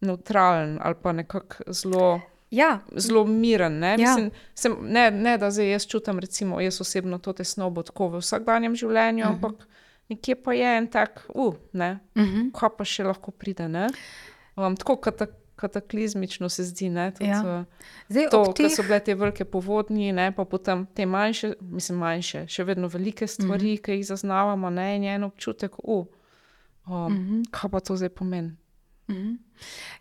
neutralen ali pa nekako zelo ja. zelo miren. Ne? Ja. Mislim, sem, ne, ne, da zdaj jaz čutim, recimo, jaz osebno to tesnobo tako v vsakdanjem življenju, uh mhm. -huh. ampak nekje pa je en tak, uh, ne, uh mhm. -huh. kaj pa še lahko pride. Um, tako kata, kataklizmično se zdi. Tudi, ja. zdaj, to, teh... so bile te velike povodnje, ne, pa potem te manjše, mislim, manjše, še vedno velike stvari, uh mhm. -huh. ki jih zaznavamo, ne, in en občutek, uh, um, uh -huh. kaj pa to zdaj pomeni. Mhm.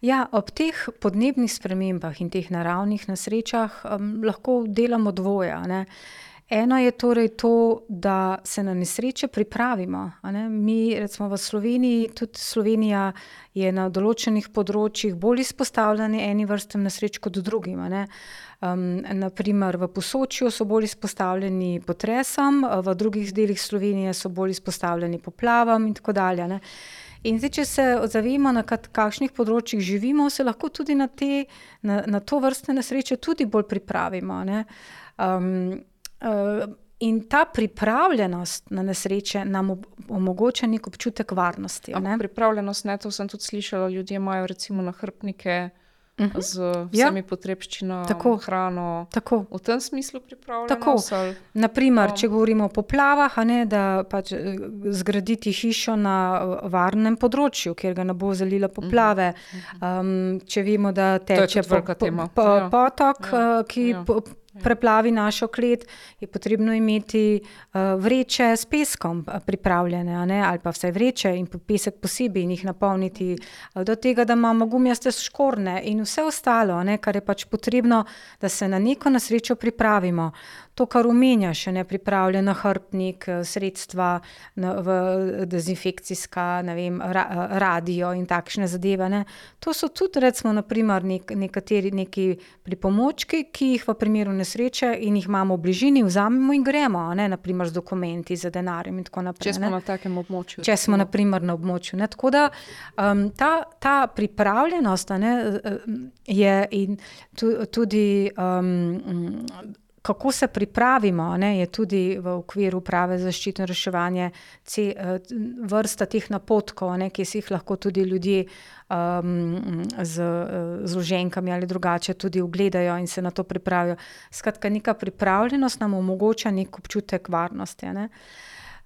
Ja, ob teh podnebnih spremembah in teh naravnih nesrečah um, lahko delamo dvoje. Ne? Eno je torej to, da se na nesreče pripravimo. Mi, recimo v Sloveniji, tudi Slovenija je na določenih področjih bolj izpostavljena eni vrstem nesreč kot drugim. Um, naprimer, v Posočju so bolj izpostavljeni potresom, v drugih delih Slovenije so bolj izpostavljeni poplavam in tako dalje. Ne? In zdaj, če se ozavemo, na kakšnih področjih živimo, se lahko tudi na, te, na, na to vrste nesreče tudi bolj pripravimo. Um, uh, in ta pripravljenost na nesreče nam omogoča nek občutek varnosti. Ne? Pripravljenost, ne, to sem tudi slišala, ljudje imajo recimo nahrbnike. Uh -huh. Z ja. vsemi ja. potrebščinami, tako hrano. Tako. V tem smislu pripravljamo. Naprimer, če govorimo o poplavah, ne, da pač eh, zgraditi hišo na eh, varnem področju, kjer ga ne bo zalila poplave. Uh -huh. um, če vemo, da teče po, po, po, ja. potok, ja. Eh, ki. Ja. Po, preplavi našo klet, je potrebno imeti uh, vreče s peskom eh, pripravljene, ne, ali pa vse vreče in pesek posebej in jih napolniti, uh, do tega, da imamo gumijaste škorne in vse ostalo, ne, kar je pač potrebno, da se na neko nasrečo pripravimo to, kar omenjaš, ne pripravljen hrbtnik, eh, sredstva dezinfekcijska, ne vem, eh, radio in takšne zadeve. Ne. To so tudi, recimo, naprimer, nek, nekateri neki pripomočki, ki jih v primeru nesreče in jih imamo v bližini, vzamemo in gremo, ne, naprimer z dokumenti, z denarjem in tako naprej. Če smo ne. na takem območju. Če smo, naprimer, na območju. Ne. Tako da ta, ta pripravljenost ne, eh, je tudi. Kako se pripravimo, ne, je tudi v okviru prave zaščite in reševanja eh, vrsta teh napotkov, ne, ki si jih lahko tudi ljudje um, z, z loženkami ali drugače tudi ogledajo in se na to pripravijo. Skratka, neka pripravljenost nam omogoča nek občutek varnosti. Ne.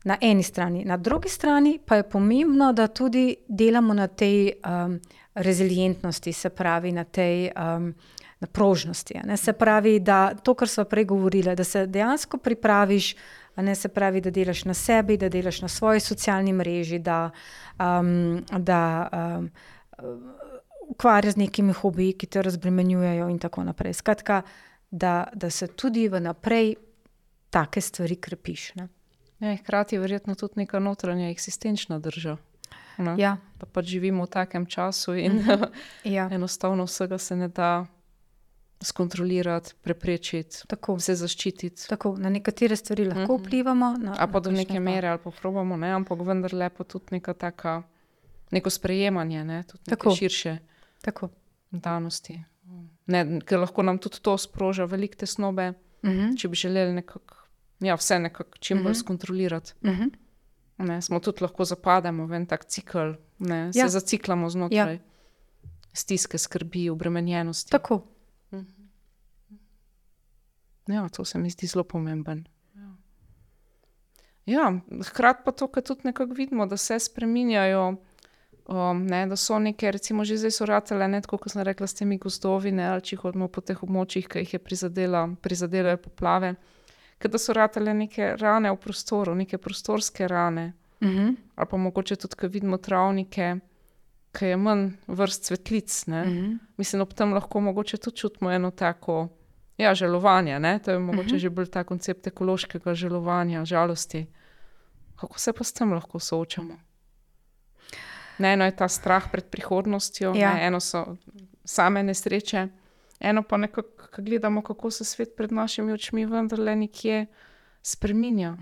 Na eni strani, na drugi strani pa je pomembno, da tudi delamo na tej um, rezilientnosti, se pravi na tej um, na prožnosti. Ne? Se pravi, da to, kar smo prej govorili, da se dejansko pripraviš, ne se pravi, da delaš na sebi, da delaš na svoji socialni mreži, da, um, da um, ukvarjaš z nekimi hobiji, ki te razbremenjujejo in tako naprej. Skratka, da, da se tudi vnaprej take stvari krepiš. Ja, hkrati je verjetno tudi neka notranja eksistenčna država. Ja. Da pač živimo v takem času in -hmm. ja. enostavno vsega se ne da skontrolirati, preprečiti, tako. se zaščititi. Tako, na nekatere stvari lahko uh mhm. -huh. vplivamo. Na, a pa do neke pa. mere, ali pa pravimo, ne, ampak vendar lepo tudi neka taka, neko sprejemanje, ne, tudi tako. širše tako. danosti. Ne, ker lahko nam tudi to sproža velike tesnobe, uh mhm. -huh. če bi želeli nekako, ja, vse nekako čim bolj uh mhm. -huh. skontrolirati. Uh -huh. Ne, smo tudi lahko zapademo v en tak cikl, ne, ja. se zaciklamo znotraj ja. stiske, skrbi, obremenjenosti. Tako. Ja, to se mi zdi zelo pomemben. Ja, hkrati pa to, kar tudi nekako vidimo, da se spremenjajo. Um, ne, da so neke, recimo, že zdaj so ratele, ne tako kot sem rekla, s temi gozdovi, ne, ali če hodimo po teh območjih, ki jih je prizadela, prizadela poplave. Ker so ratele neke rane v prostoru, neke prostorske rane. Uh -huh. Ali pa mogoče tudi, ko vidimo travnike, ki je manj vrst cvetlic. Uh Mhm. -huh. Mislim, ob tem lahko mogoče tudi čutimo eno tako ja, žalovanje. Ne? To je mogoče uh Mhm. -huh. že bolj ta koncept ekološkega žalovanja, žalosti. Kako se pa s tem lahko soočamo? Ne, eno je ta strah pred prihodnostjo, Ja. ne, eno so same nesreče, eno pa nekako ko gledamo, kako se svet pred našimi očmi vendarle nekje spremenja.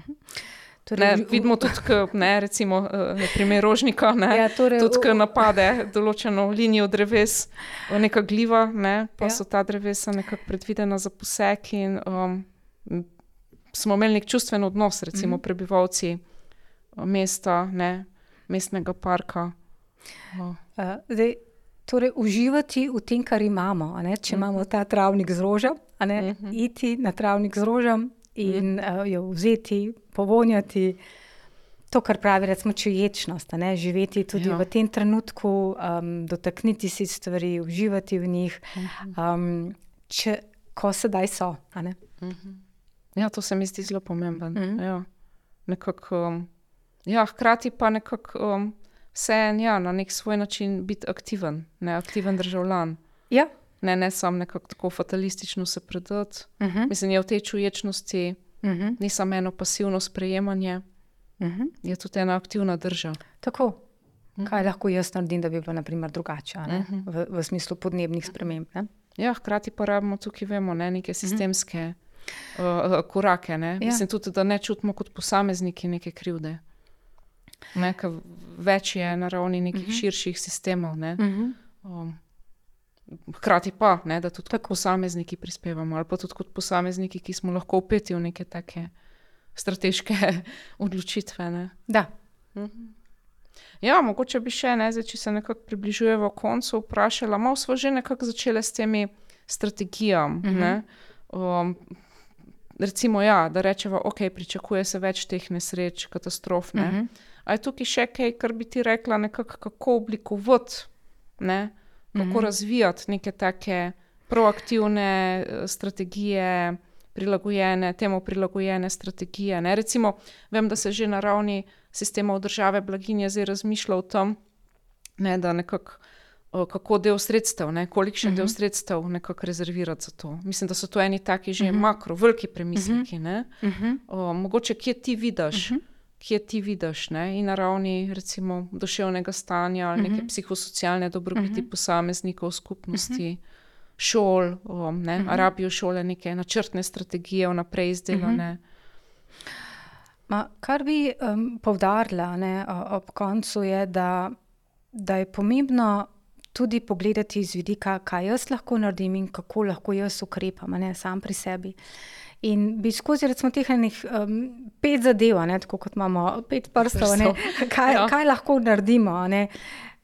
Torej, Ne, vidimo tudi, k, ne, recimo, eh, na primer rožnika, ne, Ja, torej, tudi, ki napade določeno linijo dreves, neka gliva, ne, pa Ja. so ta drevesa nekako predvidena za posek. In, um, smo imeli nek čustven odnos, recimo Mhm. prebivalci eh, mesta, ne, mestnega parka. Oh. Uh, zdaj, torej, uživati v tem, kar imamo. če Mhm. imamo ta travnik z rožam, a ne, Mhm. iti na travnik z rožam in uh, jo vzeti, povonjati. To, kar pravi, recimo, čuječnost, ne, živeti tudi Ja. v tem trenutku, um, dotakniti si stvari, uživati v njih, um, če, ko sedaj so. ne. Ja, to se mi zdi zelo pomembno. Mhm. Mm. Ja. Nekako, um, ja, hkrati pa nekako um, vseeno ja, na nek svoj način biti aktiven, ne aktiven državljan. Ja. Ne, ne samo nekako tako fatalistično se predati. Uh -huh. Mislim, je v tej čuječnosti Uh -huh. ni samo eno pasivno sprejemanje, Uh -huh. je tudi ena aktivna drža. Tako. Kaj lahko jaz naredim, da bi bilo naprimer, drugače, ne, Mhm. v, v smislu podnebnih sprememb? Ne? Ja, hkrati pa rabimo tukaj, vemo, ne, neke sistemske uh, uh, korake. Ne. Ja. Mislim tudi, da ne čutimo kot posamezniki neke krivde. Ne, več je na ravni nekih uh -huh. širših sistemov. Ne. Uh -huh. Um, hkrati pa, ne, da tudi kot posamezniki prispevamo, ali pa tudi kot posamezniki, ki smo lahko upeti v neke take strateške odločitve. Ne. Da. Ja, mogoče bi še, ne, zdaj, če se nekako približujemo koncu, vprašala, malo smo že nekako začeli s temi strategijami. Uh -huh. um, recimo, ja, da rečemo, ok, pričakuje se več teh nesreč, katastrof. Ne. Uh -huh. A je tukaj še kaj, kar bi ti rekla, nekako, kako oblikovati, ne, kako -huh. razvijati neke take proaktivne eh, strategije, prilagojene, temu prilagojene strategije. Ne. Recimo, vem, da se že na ravni sistemov države blaginje zdaj razmišlja o tem, ne, da nekako. o, Kako del sredstev, ne, kolikšen uh -huh. del sredstev nekako rezervirati za to. Mislim, da so to eni taki že uh -huh. makro, veliki premisleki. Uh -huh. Uh mogoče kje ti vidiš, uh -huh. Kje ti vidiš, ne, in na ravni recimo duševnega stanja ali uh -huh. neke psihosocialne dobrobiti uh -huh. posameznikov, skupnosti, uh -huh. šol, o, ne, uh -huh. rabijo šole neke načrtne strategije, vnaprej izdelane. Uh -huh. Ma, kar bi um, poudarila ne, ob koncu, je, da, da je pomembno tudi pogledati iz vidika, kaj jaz lahko naredim in kako lahko jaz ukrepam, ne sam pri sebi. In bi skozi recimo teh enih um, pet zadev, a ne, tako kot imamo pet prstov, a ne, kaj, Ja. kaj lahko naredimo. a Ne,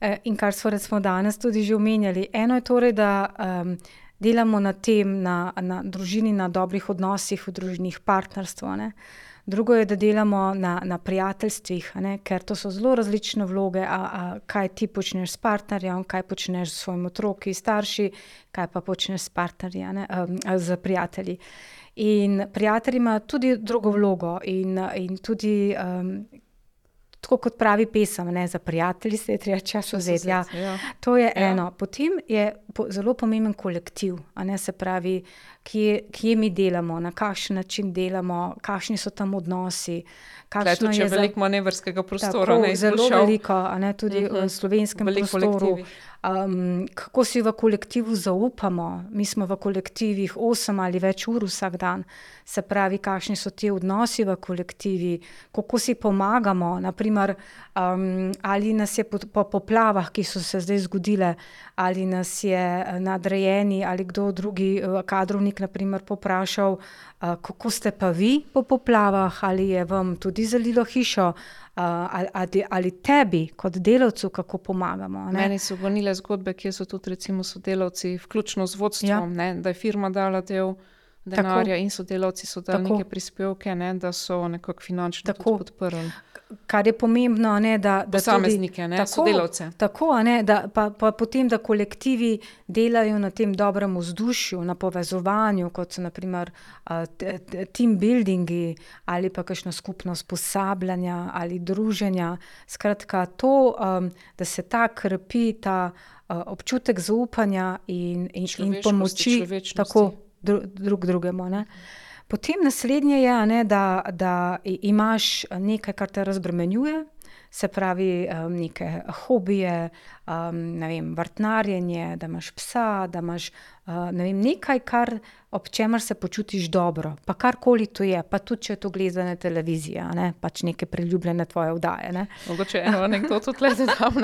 eh, in kar smo recimo danes tudi že omenjali. Eno je torej, da um, delamo na tem, na, na družini, na dobrih odnosih v družinih, partnerstvu. a ne. Drugo je, da delamo na, na prijateljstvih, a ne, ker to so zelo različne vloge, a, a kaj ti počneš s partnerjem, kaj počneš s svojimi otroki, starši, kaj pa počneš s partnerji, a ne, um, a z prijatelji. In prijatelji imajo tudi drugo vlogo in, in tudi, um, tako kot pravi pesem, ne, za prijatelji se je treba čas vzeti. Ja. vzeti, ja. To je ja. eno. Potem je po, zelo pomemben kolektiv, a ne se pravi, kje, kje mi delamo, na kakšen način delamo, kakšni so tam odnosi. Kakšno tudi je za- veliko manevrskega prostora, Tako, ne zelo veliko, ne tudi uh Mhm. -huh. v slovenskem Veliko prostoru. Um, kako si v kolektivu zaupamo? Mi smo v kolektivih 8 ali več ur vsak dan, se pravi, kakšni so ti odnosi v kolektivi, kako si pomagamo. Naprimer, um, ali nas je po, po poplavah, ki so se zdaj zgodile, ali nas je eh, nadrejeni ali kdo drugi eh, kadrovnik naprimer, poprašal, uh, kako ste pa vi po poplavah, ali je vam tudi zalilo hišo. Ali, ali, ali tebi, kot delavcu, kako pomagamo. a ne? Meni so gonile zgodbe, kjer so tudi recimo sodelavci, vključno z vodstvom, ja. ne, da je firma dala del denarja in sodelavci so dali neke prispevke, ne, da so nekako finančno podprli. Kar je pomembno, ne, da, da posameznike, ne, tako, sodelavce. Tako, ne, da, pa, pa potem, da kolektivi delajo na tem dobrem vzdušju, na povezovanju, kot so naprimer uh, team buildingi ali pa kakšno skupno usposabljanje ali druženja. Skratka, to, um, da se ta krepi, ta uh, občutek zaupanja in, in, in pomoči tako dru, drug drugemu. Ne. Potem naslednje je, ne, da, da imaš nekaj, kar te razbremenjuje, se pravi, um, neke hobije, um, ne vem, vrtnarjenje, da imaš psa, da imaš ne vem, nekaj, kar ob čemer se počutiš dobro, pa karkoli to je, pa tudi če to gledaš na televiziji, ne? pač neke priljubljene tvoje vdaje. Mogoče eno anekdoto tleh tam.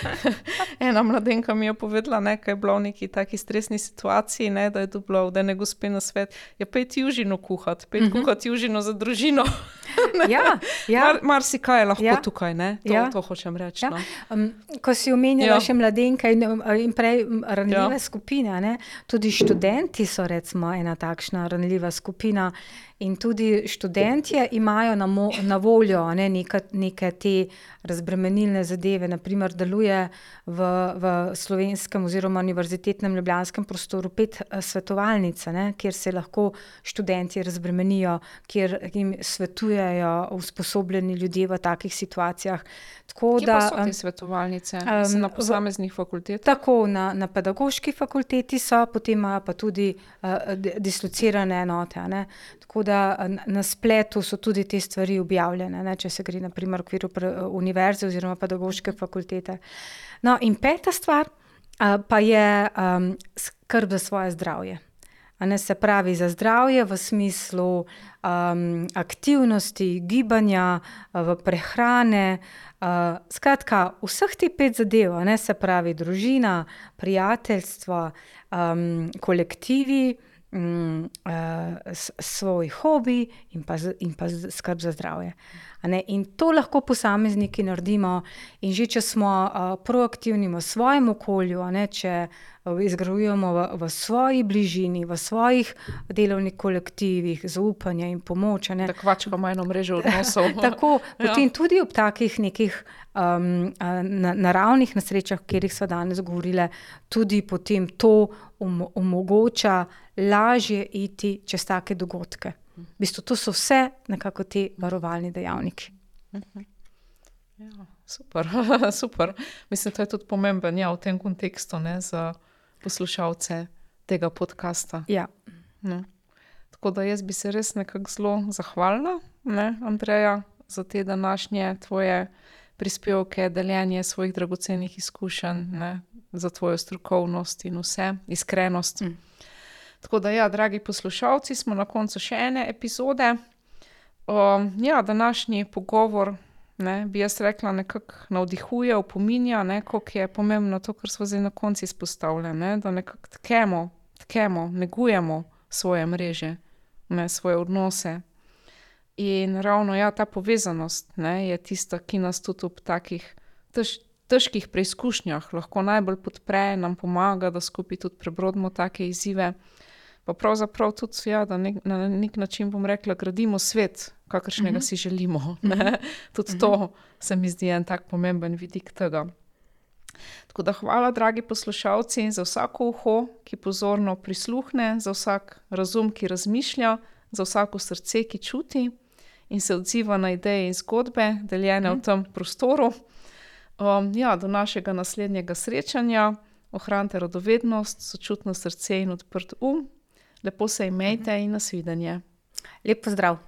Ena mladenka mi je povedala, da je bilo v neki taki stresni situaciji, ne? da je to bilo, da ne gospe na svet, je ja, pet južino kuhati, pet uh mhm. -huh. kuhati južino za družino. ja, ja. Mar, mar si kaj lahko ja. tukaj, ne? To, ja. to hočem reči. Ja. No. Um, ko si omenjala ja. še mladenke in, in prej ranljive ja. skupine, ne? Tudi študenti so recimo ena takšna ranljiva skupina. In tudi študentje imajo na, na voljo ne, neka, neke te razbremenilne zadeve. Naprimer, deluje v, v slovenskem oziroma univerzitetnem ljubljanskem prostoru pet eh, svetovalnic, ne, kjer se lahko študenti razbremenijo, kjer jim svetujejo usposobljeni ljudje v takih situacijah. Tako Kje da so te svetovalnice um, na posameznih fakultetah? Tako na, na pedagoški fakulteti so, potem imajo pa tudi uh, dislocirane enote. Ne. Tako da na spletu so tudi te stvari objavljene, ne, če se gre naprimer v okviru univerze oziroma pedagoške fakultete. No, in peta stvar a, pa je um, skrb za svoje zdravje. Ne, se pravi, za zdravje v smislu um, aktivnosti, gibanja, v prehrane. Uh, skratka, vseh teh pet zadev, ne, se pravi, družina, prijateljstvo, um, kolektivi mm, uh, svoj hobi in pa, in pa skrb za zdravje. In to lahko posamezniki naredimo, in že če smo uh, proaktivni v svojem okolju, ne, če uh, izgrajujemo v, v svoji bližini, v svojih delovnih kolektivih, zaupanje in pomoč. Tako pač imamo eno mrežo odnosov. Tako, ja. potem tudi ob takih nekih um, na, naravnih nesrečah, o katerih smo danes govorili, tudi potem to um, omogoča lažje iti čez take dogodke. V bistvu, to so vse nekako ti varovalni dejavniki. Ja, super, super. Mislim, da je tudi pomemben ja, v tem kontekstu ne, za poslušalce tega podcasta. Ja. No. Tako da jaz bi se res nekako zelo zahvalila, ne, Andreja, za te današnje tvoje prispevke, deljenje svojih dragocenih izkušenj, ne, za tvojo strokovnost in vse, iskrenost. Mm. Tako da, ja, dragi poslušalci, smo na koncu še ene epizode. Um, ja, današnji pogovor, ne, bi jaz rekla, nekako navdihuje, opominja, kako je pomembno to, kar smo zdaj na koncu izpostavili. Da nekako tkemo, tkemo, negujemo svoje mreže, ne, svoje odnose. In ravno ja, ta povezanost ne, je tista, ki nas tudi ob takih tež, težkih preizkušnjah lahko najbolj podpre, nam pomaga, da skupaj tudi prebrodimo take izzive. Pa pravzaprav tudi, ja, da nek, na nek način bomo rekli, gradimo svet, kakršnega uh mhm. -huh. si želimo. Ne? Tudi uh -huh. to mhm. se mi zdi en tak pomemben vidik tega. Tako da hvala, dragi poslušalci, za vsako uho, ki pozorno prisluhne, za vsak razum, ki razmišlja, za vsako srce, ki čuti in se odziva na ideje in zgodbe, deljene v tem prostoru. Um, ja, do našega naslednjega srečanja, ohranite radovednost, sočutno srce in odprt um. Lepo se imejte in nasvidenje. Lep pozdrav.